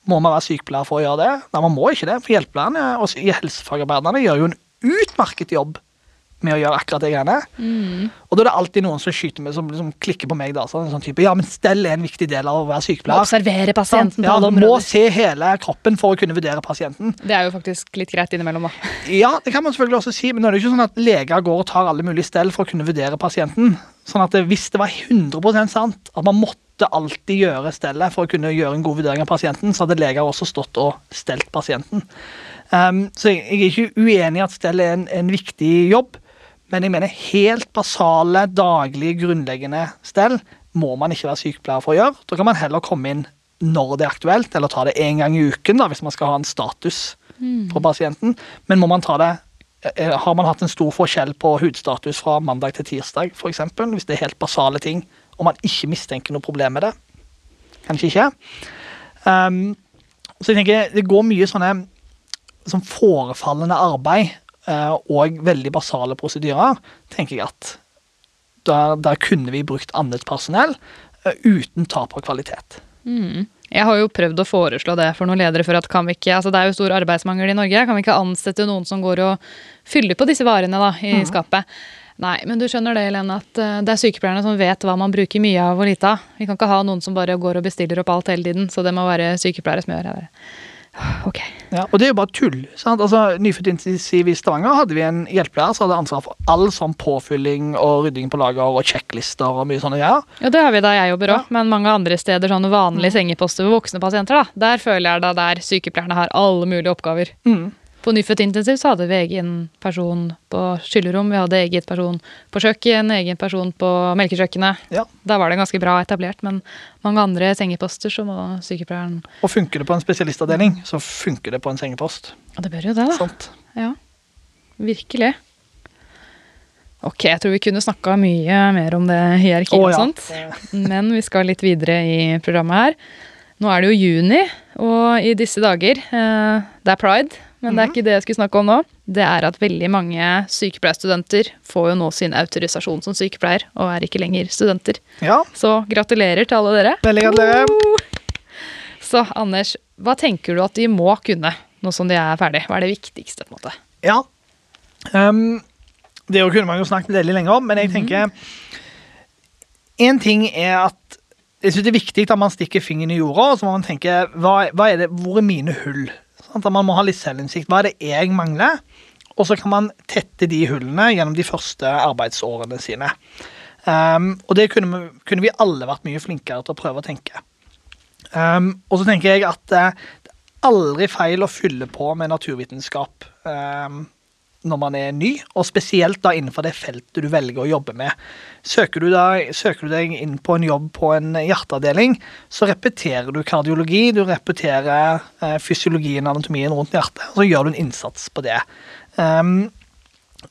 Må man være sykepleier for å gjøre det? Nei, man må ikke det. For hjelpepleierne og helsefagarbeiderne gjør jo en utmerket jobb med å gjøre akkurat det greiene. Og da er det alltid noen som skyter med, som liksom klikker på meg. da, sånn, sånn type, ja, men Stell er en viktig del av å være sykepleier. Observere pasienten pasienten på Ja, alle områder. må se hele kroppen for å kunne vurdere pasienten. Det er jo faktisk litt greit innimellom, da. Ja, det kan man selvfølgelig også si, men nå er det ikke sånn at leger går og tar alle mulige stell for å kunne vurdere pasienten. Sånn at Hvis det var 100% sant at man måtte alltid gjøre stellet for å kunne gjøre en god vurdering av pasienten, så hadde leger også stått og stelt pasienten. Um, så jeg, jeg er ikke uenig i at stell er en, en viktig jobb, men jeg mener helt basale, daglige, grunnleggende stell må man ikke være sykepleier for å gjøre. Da kan man heller komme inn når det er aktuelt, eller ta det én gang i uken da, hvis man skal ha en status på pasienten. Men må man ta det eh, Har man hatt en stor forskjell på hudstatus fra mandag til tirsdag, eksempel, hvis det er helt basale ting, og man ikke mistenker noe problem med det? Kanskje ikke. Um, så jeg tenker, Det går mye sånne sånn forefallende arbeid og veldig basale prosedyrer. tenker jeg at Der, der kunne vi brukt annet personell uh, uten tap av kvalitet. Mm. Jeg har jo prøvd å foreslå det for noen ledere. for at kan vi ikke, altså Det er jo stor arbeidsmangel i Norge. Kan vi ikke ansette noen som går og fyller på disse varene da, i mm. skapet? Nei, men du skjønner det, Helene, at eh, det er sykepleierne som vet hva man bruker mye av og lite av. Vi kan ikke ha noen som bare går og bestiller opp alt hele tiden, så det må være sykepleiere som gjør det. Ok. Ja, og det er jo bare tull. sant? Altså, Nyfødtintensiv i Stavanger hadde vi en hjelpepleier som hadde ansvar for all sånn påfylling og rydding på lager og sjekklister og mye sånne greier. Ja, det har vi da jeg jobber òg, ja. men mange andre steder, sånne vanlige mm. sengeposter for voksne pasienter, da, der føler jeg da der sykepleierne har alle mulige oppgaver. Mm. På nyfødt intensiv så hadde vi egen person på skyllerom, vi hadde eget person på kjøkken, egen person på melkekjøkkenet. Ja. Da var det ganske bra etablert, men mange andre sengeposter så må sykepleieren Og funker det på en spesialistavdeling, så funker det på en sengepost. Og det bør jo det, da. Sant. Ja. Virkelig. Ok, jeg tror vi kunne snakka mye mer om det hierarkiet oh, og sånt, men vi skal litt videre i programmet her. Nå er det jo juni, og i disse dager eh, Det er pride men det er mhm. ikke det jeg skulle snakke om nå. Det er at veldig mange sykepleierstudenter får jo nå sin autorisasjon som sykepleier, og er ikke lenger studenter. Ja. Så gratulerer til alle dere. Veldig gratulerer. Så Anders, hva tenker du at de må kunne nå som de er ferdig? Hva er det viktigste? på en måte? Ja, um, det kunne man jo snakket veldig lenge om, men jeg mhm. tenker Én ting er at jeg synes det er viktig at man stikker fingeren i jorda og så må man tenke hva, hva er det, hvor er mine hull? Sant? Man må ha litt selvinnsikt. Hva er det jeg mangler? Og så kan man tette de hullene gjennom de første arbeidsårene sine. Um, og det kunne vi, kunne vi, alle vært mye flinkere til å prøve å tenke. Um, og så tenker jeg at uh, det er aldri feil å fylle på med naturvitenskap. Um, når man er ny, og spesielt da innenfor det feltet du velger å jobbe med. Søker du, da, søker du deg inn på en jobb på en hjerteavdeling, så repeterer du kardiologi, du repeterer eh, fysiologien og anatomien rundt hjertet, og så gjør du en innsats på det. Um,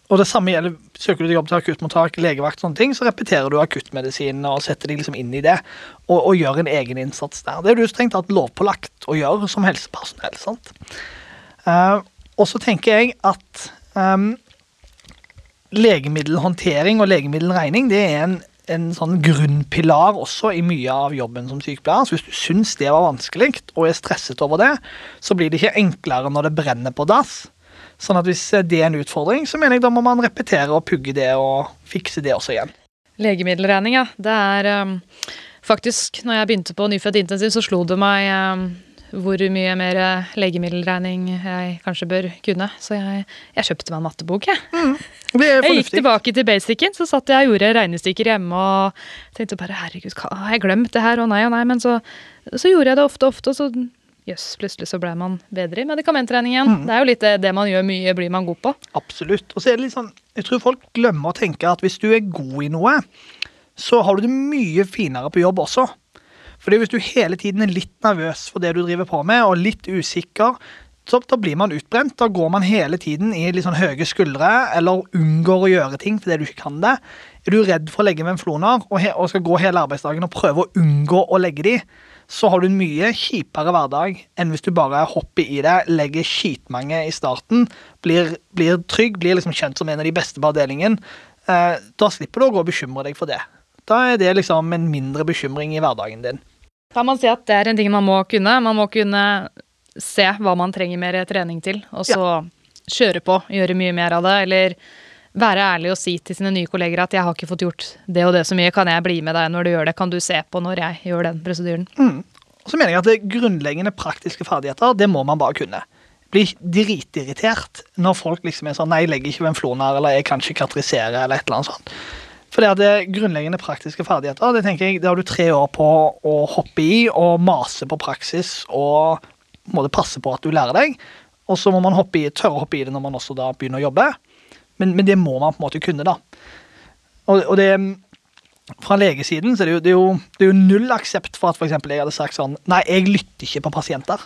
og det samme gjelder, Søker du deg jobb til akuttmottak, legevakt, sånne ting, så repeterer du akuttmedisin og setter deg liksom inn i det, og, og gjør en egen innsats der. Det er du strengt tatt lovpålagt å gjøre som helsepersonell. sant? Uh, og så tenker jeg at Um, legemiddelhåndtering og legemiddelregning det er en, en sånn grunnpilar også i mye av jobben som sykepleier. Så hvis du syns det var vanskelig og er stresset over det, så blir det ikke enklere når det brenner på dass. Sånn at Hvis det er en utfordring, så mener jeg da må man repetere og pugge det og fikse det også igjen. Legemiddelregning, ja. Det er um, faktisk Når jeg begynte på nyfødt intensiv, så slo det meg um, hvor mye mer legemiddelregning jeg kanskje bør kunne. Så jeg, jeg kjøpte meg en mattebok, jeg. Mm, jeg gikk tilbake til basicen, så satt jeg og gjorde regnestykker hjemme og tenkte bare herregud, har jeg glemt det her? Å nei, å nei. Men så, så gjorde jeg det ofte, ofte, og så jøss, plutselig så ble man bedre i medikamentregning igjen. Mm. Det er jo litt det, det man gjør mye, blir man god på. Absolutt. Og så er det litt sånn, jeg tror folk glemmer å tenke at hvis du er god i noe, så har du det mye finere på jobb også. Fordi Hvis du hele tiden er litt nervøs for det du driver på med, og litt usikker, så da blir man utbrent. Da går man hele tiden i litt sånn høye skuldre eller unngår å gjøre ting fordi du ikke kan det. Er du redd for å legge menfloner og, og skal gå hele arbeidsdagen og prøve å unngå å legge de, så har du en mye kjipere hverdag enn hvis du bare hopper i det, legger skitmange i starten, blir, blir trygg, blir liksom kjent som en av de beste på avdelingen. Eh, da slipper du å gå og bekymre deg for det. Da er det liksom en mindre bekymring i hverdagen din. Kan man si at det er en ting man må kunne? Man må kunne se hva man trenger mer trening til, og så ja. kjøre på, gjøre mye mer av det, eller være ærlig og si til sine nye kolleger at 'jeg har ikke fått gjort det og det så mye, kan jeg bli med deg når du gjør det', kan du se på når jeg gjør den prosedyren? Mm. Så mener jeg at det grunnleggende praktiske ferdigheter, det må man bare kunne. Blir dritirritert når folk liksom er sånn 'nei, jeg legger ikke ved en flonar, eller 'jeg kan ikke katrisere', eller et eller annet sånt. For det er grunnleggende praktiske ferdigheter. Det tenker jeg, det har du tre år på å hoppe i og mase på praksis og må det passe på at du lærer deg. Og så må man hoppe i, tørre å hoppe i det når man også da begynner å jobbe. Men, men det må man på en måte kunne, da. Og, og det fra legesiden så er det, jo, det, er jo, det er jo null aksept for at for jeg hadde sagt sånn Nei, jeg lytter ikke på pasienter.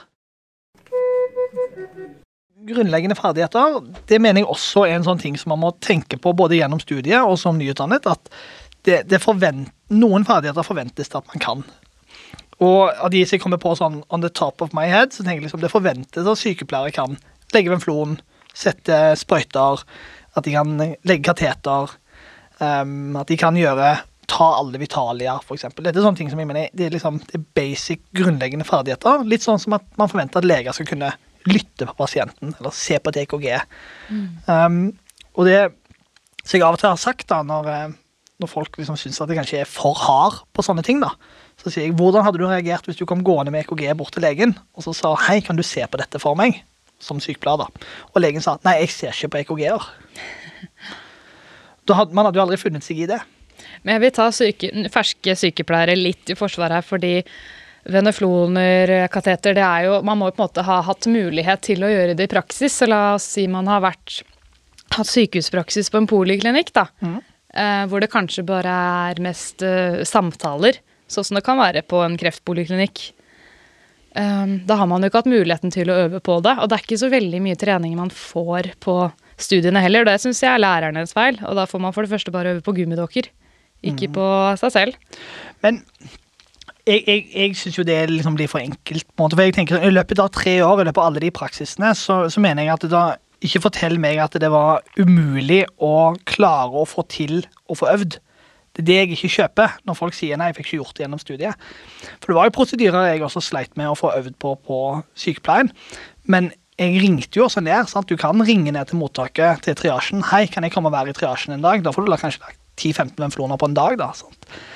Grunnleggende ferdigheter det mener jeg også er en sånn ting som man må tenke på både gjennom studiet og som nyutdannet. at det, det forvent, Noen ferdigheter forventes det at man kan. Og av de som kommer på sånn on the top of my head, så tenker jeg liksom det forventes at sykepleiere kan legge venflon, sette sprøyter, at de kan legge kateter, um, at de kan gjøre ta alle vitalier, f.eks. Dette er sånne ting som jeg mener det er, liksom, det er basic, grunnleggende ferdigheter. Litt sånn som at man forventer at leger skal kunne lytte på pasienten, eller se på et EKG. Mm. Um, og det som jeg av og til har sagt da, når, eh, når folk liksom syns at jeg kanskje er for hard på sånne ting, da, så sier jeg hvordan hadde du reagert hvis du kom gående med EKG bort til legen og så sa hei, kan du se på dette for meg? Som sykepleier, da. Og legen sa nei, jeg ser ikke på EKG-er. Man hadde jo aldri funnet seg i det. Men jeg vil ta syke, ferske sykepleiere litt i forsvaret her, fordi venefloner, kateter, det er jo Man må jo på en måte ha hatt mulighet til å gjøre det i praksis. Så la oss si man har vært, hatt sykehuspraksis på en poliklinikk, da. Mm. Eh, hvor det kanskje bare er mest eh, samtaler, sånn som det kan være på en kreftpoliklinikk. Eh, da har man jo ikke hatt muligheten til å øve på det. Og det er ikke så veldig mye trening man får på studiene heller. Det syns jeg er lærernes feil. Og da får man for det første bare øve på gummidokker, ikke mm. på seg selv. Men jeg, jeg, jeg syns jo det liksom blir for enkelt. på en måte, for jeg tenker I løpet av tre år, i løpet av alle de praksisene, så, så mener jeg at da ikke fortell meg at det var umulig å klare å få til å få øvd. Det er det jeg ikke kjøper når folk sier nei, jeg fikk ikke gjort det gjennom studiet. For det var jo prosedyrer jeg også sleit med å få øvd på på sykepleien. Men jeg ringte jo også ned. sant? Du kan ringe ned til mottaket til triasjen. 'Hei, kan jeg komme og være i triasjen en dag?' Da får du da kanskje lagt 10-15 venfloner på en dag. da?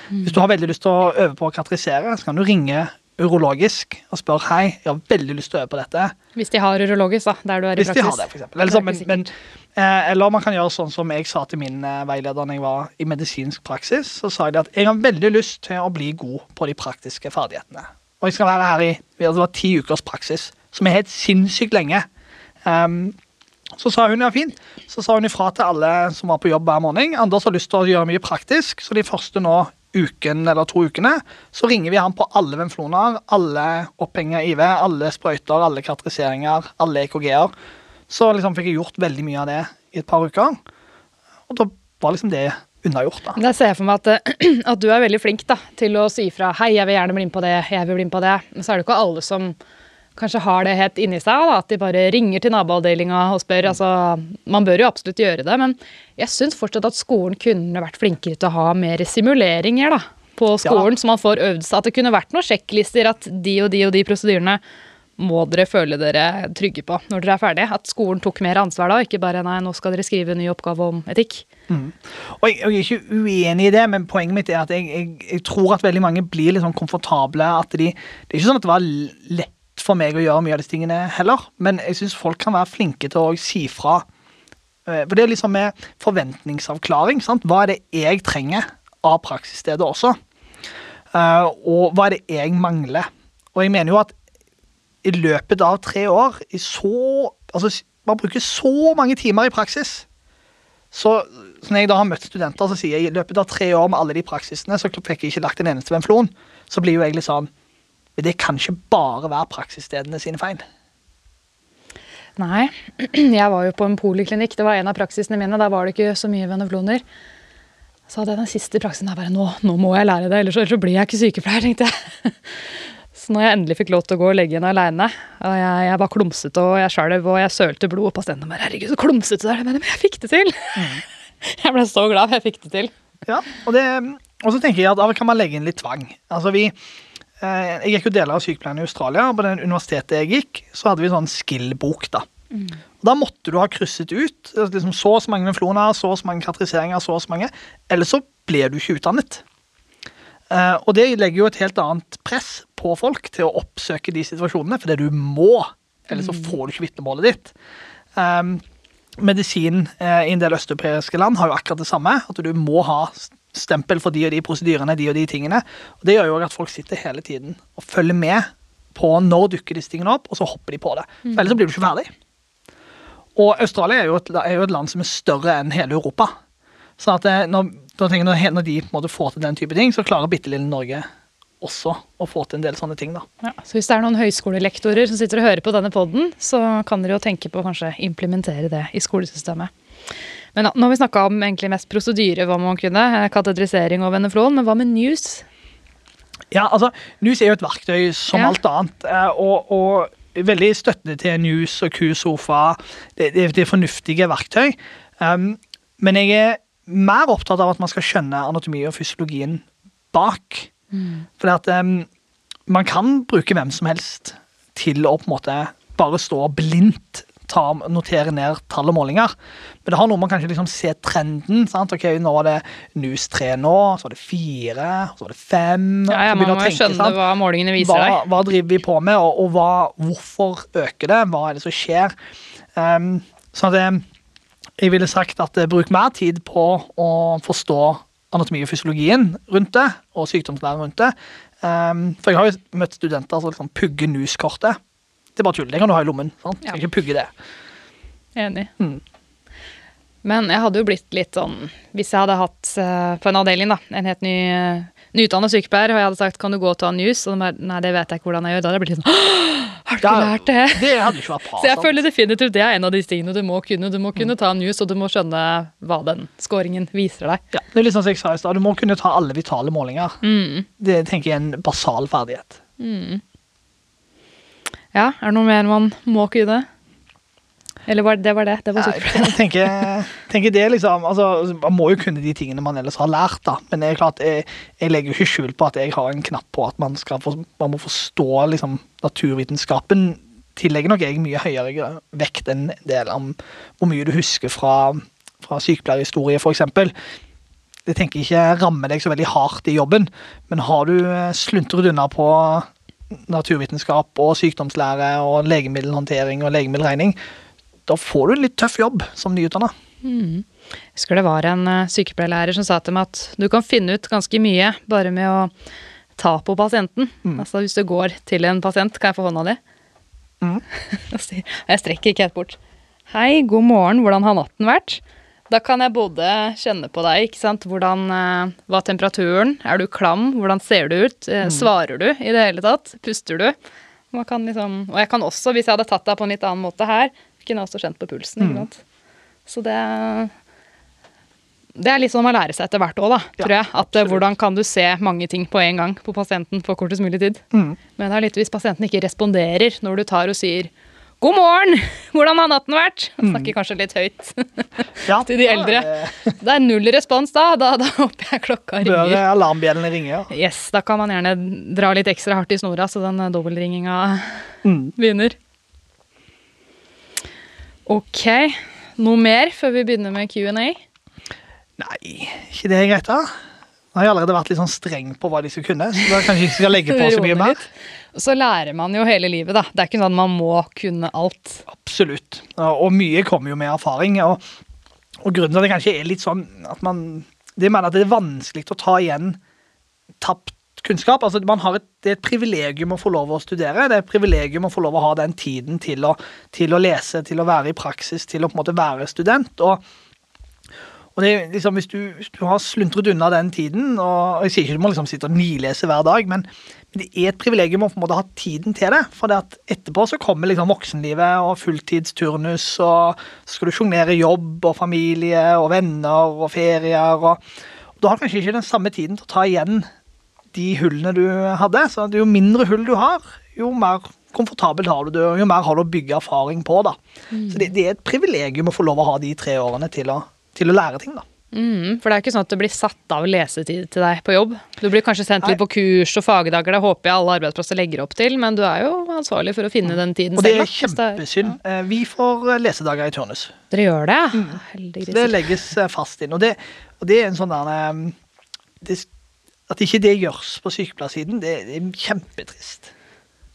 Mm. Hvis du har veldig lyst til å øve på å kategorisere, så kan du ringe urologisk og spørre 'Hei, jeg har veldig lyst til å øve på dette'. Hvis de har urologisk, da, der du er i Hvis praksis. Hvis de har det, for eksempel. Eller, så, men, men Eh, eller man kan gjøre sånn som jeg sa til min eh, veileder når jeg var i medisinsk praksis. Så sa jeg at jeg har veldig lyst til å bli god på de praktiske ferdighetene. Og jeg skal være her i det var ti ukers praksis, som er helt sinnssykt lenge. Um, så sa hun ja, fint. Så sa hun ifra til alle som var på jobb hver morgen. Anders har lyst til å gjøre mye praktisk, så de første nå uken eller to ukene så ringer vi han på alle venfloner, alle opphenger IV, alle sprøyter, alle karakteriseringer, alle EKG-er. Så liksom fikk jeg gjort veldig mye av det i et par uker. Og da var liksom det unnagjort. da. Da ser jeg for meg at, at, du er veldig flink da, til å si ifra 'hei, jeg vil gjerne bli med på det', 'jeg vil bli med på det'. Men så er det ikke alle som kanskje har det helt inni seg, da, at de bare ringer til naboavdelinga og spør. altså, Man bør jo absolutt gjøre det, men jeg syns fortsatt at skolen kunne vært flinkere til å ha mer simuleringer da, på skolen, ja. så man får øvd seg. At det kunne vært noen sjekklister, at de og de og de prosedyrene må dere føle dere trygge på når dere er ferdige. At skolen tok mer ansvar da, ikke bare nei, nå skal dere skrive en ny oppgave om etikk. Mm. Og jeg, jeg, er ikke uenig i det, men poenget mitt er at jeg, jeg, jeg tror at veldig mange blir litt sånn komfortable. at de, Det er ikke sånn at det var lett for meg å gjøre mye av disse tingene heller, men jeg syns folk kan være flinke til å si fra. Eh, for det er liksom med forventningsavklaring. Sant? Hva er det jeg trenger av praksisstedet også? Uh, og hva er det jeg mangler? Og jeg mener jo at i løpet av tre år i så Altså, man bruker så mange timer i praksis. Så, når jeg da har møtt studenter, så sier jeg i løpet av tre år med alle de praksisene, så fikk jeg ikke lagt en eneste venflon. Så blir jo jeg litt sånn Men det kan ikke bare være praksisstedene sine feil. Nei. Jeg var jo på en poliklinikk. Det var en av praksisene mine. Der var det ikke så mye venefloner. Så hadde jeg den siste praksisen der bare nå, nå må jeg lære det, ellers, så blir jeg ikke sykepleier, tenkte jeg. Så når jeg endelig fikk lov til å gå og legge inn aleine, og jeg, jeg, var klumsete og jeg skjelv og jeg sølte blod, og pasienten bare 'herregud, så klumsete du er', men jeg fikk det til! Mm. Jeg ble så glad jeg fikk det til. Ja, og, det, og så tenker jeg at da kan man legge inn litt tvang. Altså vi, Jeg gikk jo deler av sykepleien i Australia, på den universitetet jeg gikk, så hadde vi sånn skill-bok. da. Mm. Da måtte du ha krysset ut liksom så og så mange infloner, så og så mange karakteriseringer, så og så mange. Ellers så ble du ikke utdannet. Uh, og det legger jo et helt annet press på folk til å oppsøke de situasjonene, fordi du må. Ellers så mm. får du ikke vitnemålet ditt. Um, medisin uh, i en del østeuropeiske land har jo akkurat det samme. At du må ha stempel for de og de prosedyrene, de og de tingene. Og Det gjør jo at folk sitter hele tiden og følger med på når dukker disse tingene opp, og så hopper de på det. For ellers så blir du ikke ferdig. Og Australia er jo et, er jo et land som er større enn hele Europa. Så at det, når, når, de på en måte får til den type ting, så klarer bitte lille Norge også å få til en del sånne ting. da. Ja, så hvis det er noen høyskolelektorer som sitter og hører på denne podden, så kan dere jo tenke på å kanskje implementere det i skolesystemet. Men da, nå har vi snakka om egentlig mest prosedyre, hva man kunne, eh, katedrisering og veneflon, men hva med news? Ja, altså, News er jo et verktøy som Ja. alt annet. eh, Og, og veldig støttende til News og Q-sofa. Det, det, det er fornuftige verktøy. Um, men jeg er mer opptatt av at man skal skjønne anatomi og fysiologien bak. For at um, man kan bruke hvem som helst til å på en måte bare stå blindt ta, notere ned tall og målinger. Men det har noe med kanskje liksom se trenden. sant? Ok, Nå var det NUS 3 nå, så var det 4, så var det 5 Ja, ja, Man må tenke, skjønne sant? hva målingene viser hva, deg. hva driver vi på med, og, og hva, hvorfor øker det? Hva er det som skjer? Um, så at jeg, jeg ville sagt at eh, bruk mer tid på å forstå anatomi og fysiologien rundt det, og sykdomslæren rundt det. Um, for jeg har jo møtt studenter som liksom pugger NUS-kortet. Det er bare tull. Det kan du ha i lommen. sant? Ja. Skal ikke pugge det. Enig. Mm. Men jeg hadde jo blitt litt sånn Hvis jeg hadde hatt uh, på en avdeling da, en helt ny uh, nyutdannet sykepleier, og jeg hadde sagt kan du gå og ta en news, og de bare nei, det vet jeg ikke hvordan jeg gjør, da hadde jeg blitt litt sånn har du ikke lært det? Det hadde ikke vært bra. Så jeg føler definitivt det er en av de tingene du må kunne. Du må kunne ta en news, og du må skjønne hva den scoringen viser deg. Ja, det er litt sånn som jeg sa i stad. Du må kunne ta alle vitale målinger. Mm. Det tenker jeg er en basal ferdighet. Ja, er det noe mer man må kunne? Eller var det var det? Det var sykepleier. Jeg tenker, tenker det liksom, altså, Man må jo kunne de tingene man ellers har lært, da. Men det er klart, jeg, jeg legger jo ikke skjul på at jeg har en knapp på at man, skal for, man må forstå liksom, naturvitenskapen. Tillegger nok jeg mye høyere vekt enn en del om hvor mye du husker fra, fra sykepleierhistorie, f.eks. Det tenker jeg ikke rammer deg så veldig hardt i jobben, men har du eh, sluntret unna på naturvitenskap og sykdomslære og legemiddelhåndtering og legemiddelregning, da får du en litt tøff jobb som nyutdanna. Jeg husker det var en eh, sykepleierlærer som sa til meg at du kan finne ut ganske mye bare med å ta på pasienten. Altså Hvis du går til en pasient, kan jeg få hånda di? Mm. Jeg strekker ikke helt bort. Hei, god morgen, hvordan har natten vært? Da kan jeg både kjenne på deg, ikke sant. Hvordan, var hva er temperaturen? Er du klam? Hvordan ser du ut? Eh, Svarer du i det hele tatt? Puster du? Man kan liksom, og jeg kan også, hvis jeg hadde tatt deg på en litt annen måte her, kunne jeg også kjent på pulsen. ikke sant? Så det det er litt sånn man lærer seg etter hvert òg, da, Ja, tror jeg. At eh, absolutt. hvordan kan du se mange ting på en gang på pasienten på kortest mulig tid. Mm. Men det er litt hvis pasienten ikke responderer når du tar og sier 'God morgen! Hvordan har natten vært?' Jeg snakker kanskje litt høyt Ja, til de eldre. Det er null respons da. Da, da håper jeg klokka ringer. bør alarmbjellene ringe. Ja. Yes, Da kan man gjerne dra litt ekstra hardt i snora, så den eh, dobbeltringinga Mm. begynner. Ok. Noe mer før vi begynner med Q&A? Nei, ikke det greit, da? Nå har jeg allerede vært litt sånn streng på hva de skal kunne, så da kanskje jeg ikke skal legge på så mye mer. Så lærer man jo hele livet, da. Det er ikke sånn at man må kunne alt. Absolutt. Og mye kommer jo med erfaring. Og, og grunnen til at det kanskje er litt sånn at man Det mener at det er vanskelig å ta igjen tapt kunnskap. Altså, et, det er et privilegium å få lov å studere. Det er et privilegium å få lov å ha den tiden til å, til å lese, til å være i praksis, til å på en måte være student. og og det liksom, hvis du, hvis du har sluntret unna den tiden og Jeg sier ikke du må liksom sitte og nilese hver dag, men det er et privilegium å på en måte ha tiden til det. For det at etterpå så kommer liksom voksenlivet og fulltidsturnus, og så skal du sjonglere jobb og familie og venner og ferier. og, og Da har du kanskje ikke den samme tiden til å ta igjen de hullene du hadde. Så jo mindre hull du har, jo mer komfortabelt har du det, og jo mer har du å bygge erfaring på. da. Så det, det er et privilegium å få lov å ha de tre årene til å, til å lære ting. da. Mm, for det er ikke sånn at det blir satt av lesetid til deg på jobb. Du blir kanskje sendt litt på kurs og fagdager, det håper jeg alle arbeidsplasser legger opp til, men du er jo ansvarlig for å finne den tiden Og det selv. er da, det er- kjempesynd. Ja. Vi får eh, lesedager i turnus. Dere gjør det, Mm. Så Heldiggriser. Det legges eh, fast inn. Og det, og det er en sånn der eh, det, At ikke det gjøres på sykepleiersiden, det, det er kjempetrist.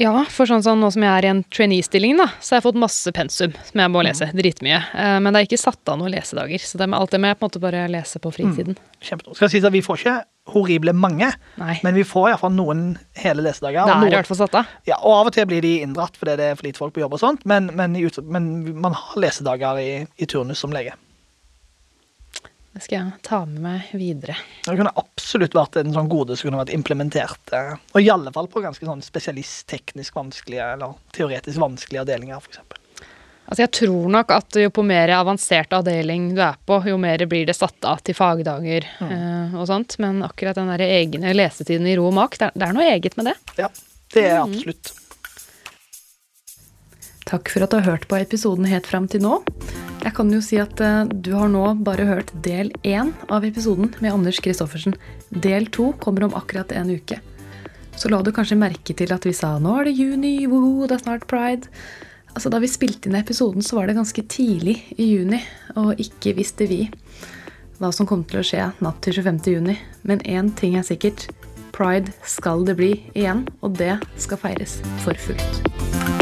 Ja, for sånn som nå som jeg er i en trainee-stilling, da, så har jeg fått masse pensum som jeg må lese. Dritmye. Eh, Men det er ikke satt av noen lesedager, så det med alt det må jeg på en måte bare lese på fritiden. Kjempestort. Skal sies at Vi får ikke horrible mange, Nei. men vi får iallfall noen hele lesedager. det er er i hvert fall satt av. Ja, og Av og til blir de inndratt fordi det er for lite folk på jobb, og sånt, men, men, men man har lesedager i, i turnus som lege. Det skal jeg ta med meg videre. Det kunne absolutt vært en sånn gode som kunne vært implementert. eh, Og i alle fall på ganske sånn spesialist-teknisk vanskelige eller teoretisk vanskelige avdelinger, f.eks. Altså jeg tror nok at jo på mer avansert avdeling du er på, jo mer blir det satt av til fagdager mm. og sånt. Men akkurat den der egne lesetiden i ro og mak, det er, noe eget med det. Ja, det er absolutt. Takk for at du har hørt på episoden helt fram til nå. Jeg kan jo si at eh, du har nå bare hørt del én av episoden med Anders Christoffersen. Del to kommer om akkurat en uke. Så la du kanskje merke til at vi sa nå er det juni, woho, det er snart pride. Altså Da vi spilte inn episoden, så var det ganske tidlig i juni, og ikke visste vi hva som kom til å skje natt til 25. juni. Men én ting er sikkert. Pride skal det bli igjen, og det skal feires for fullt.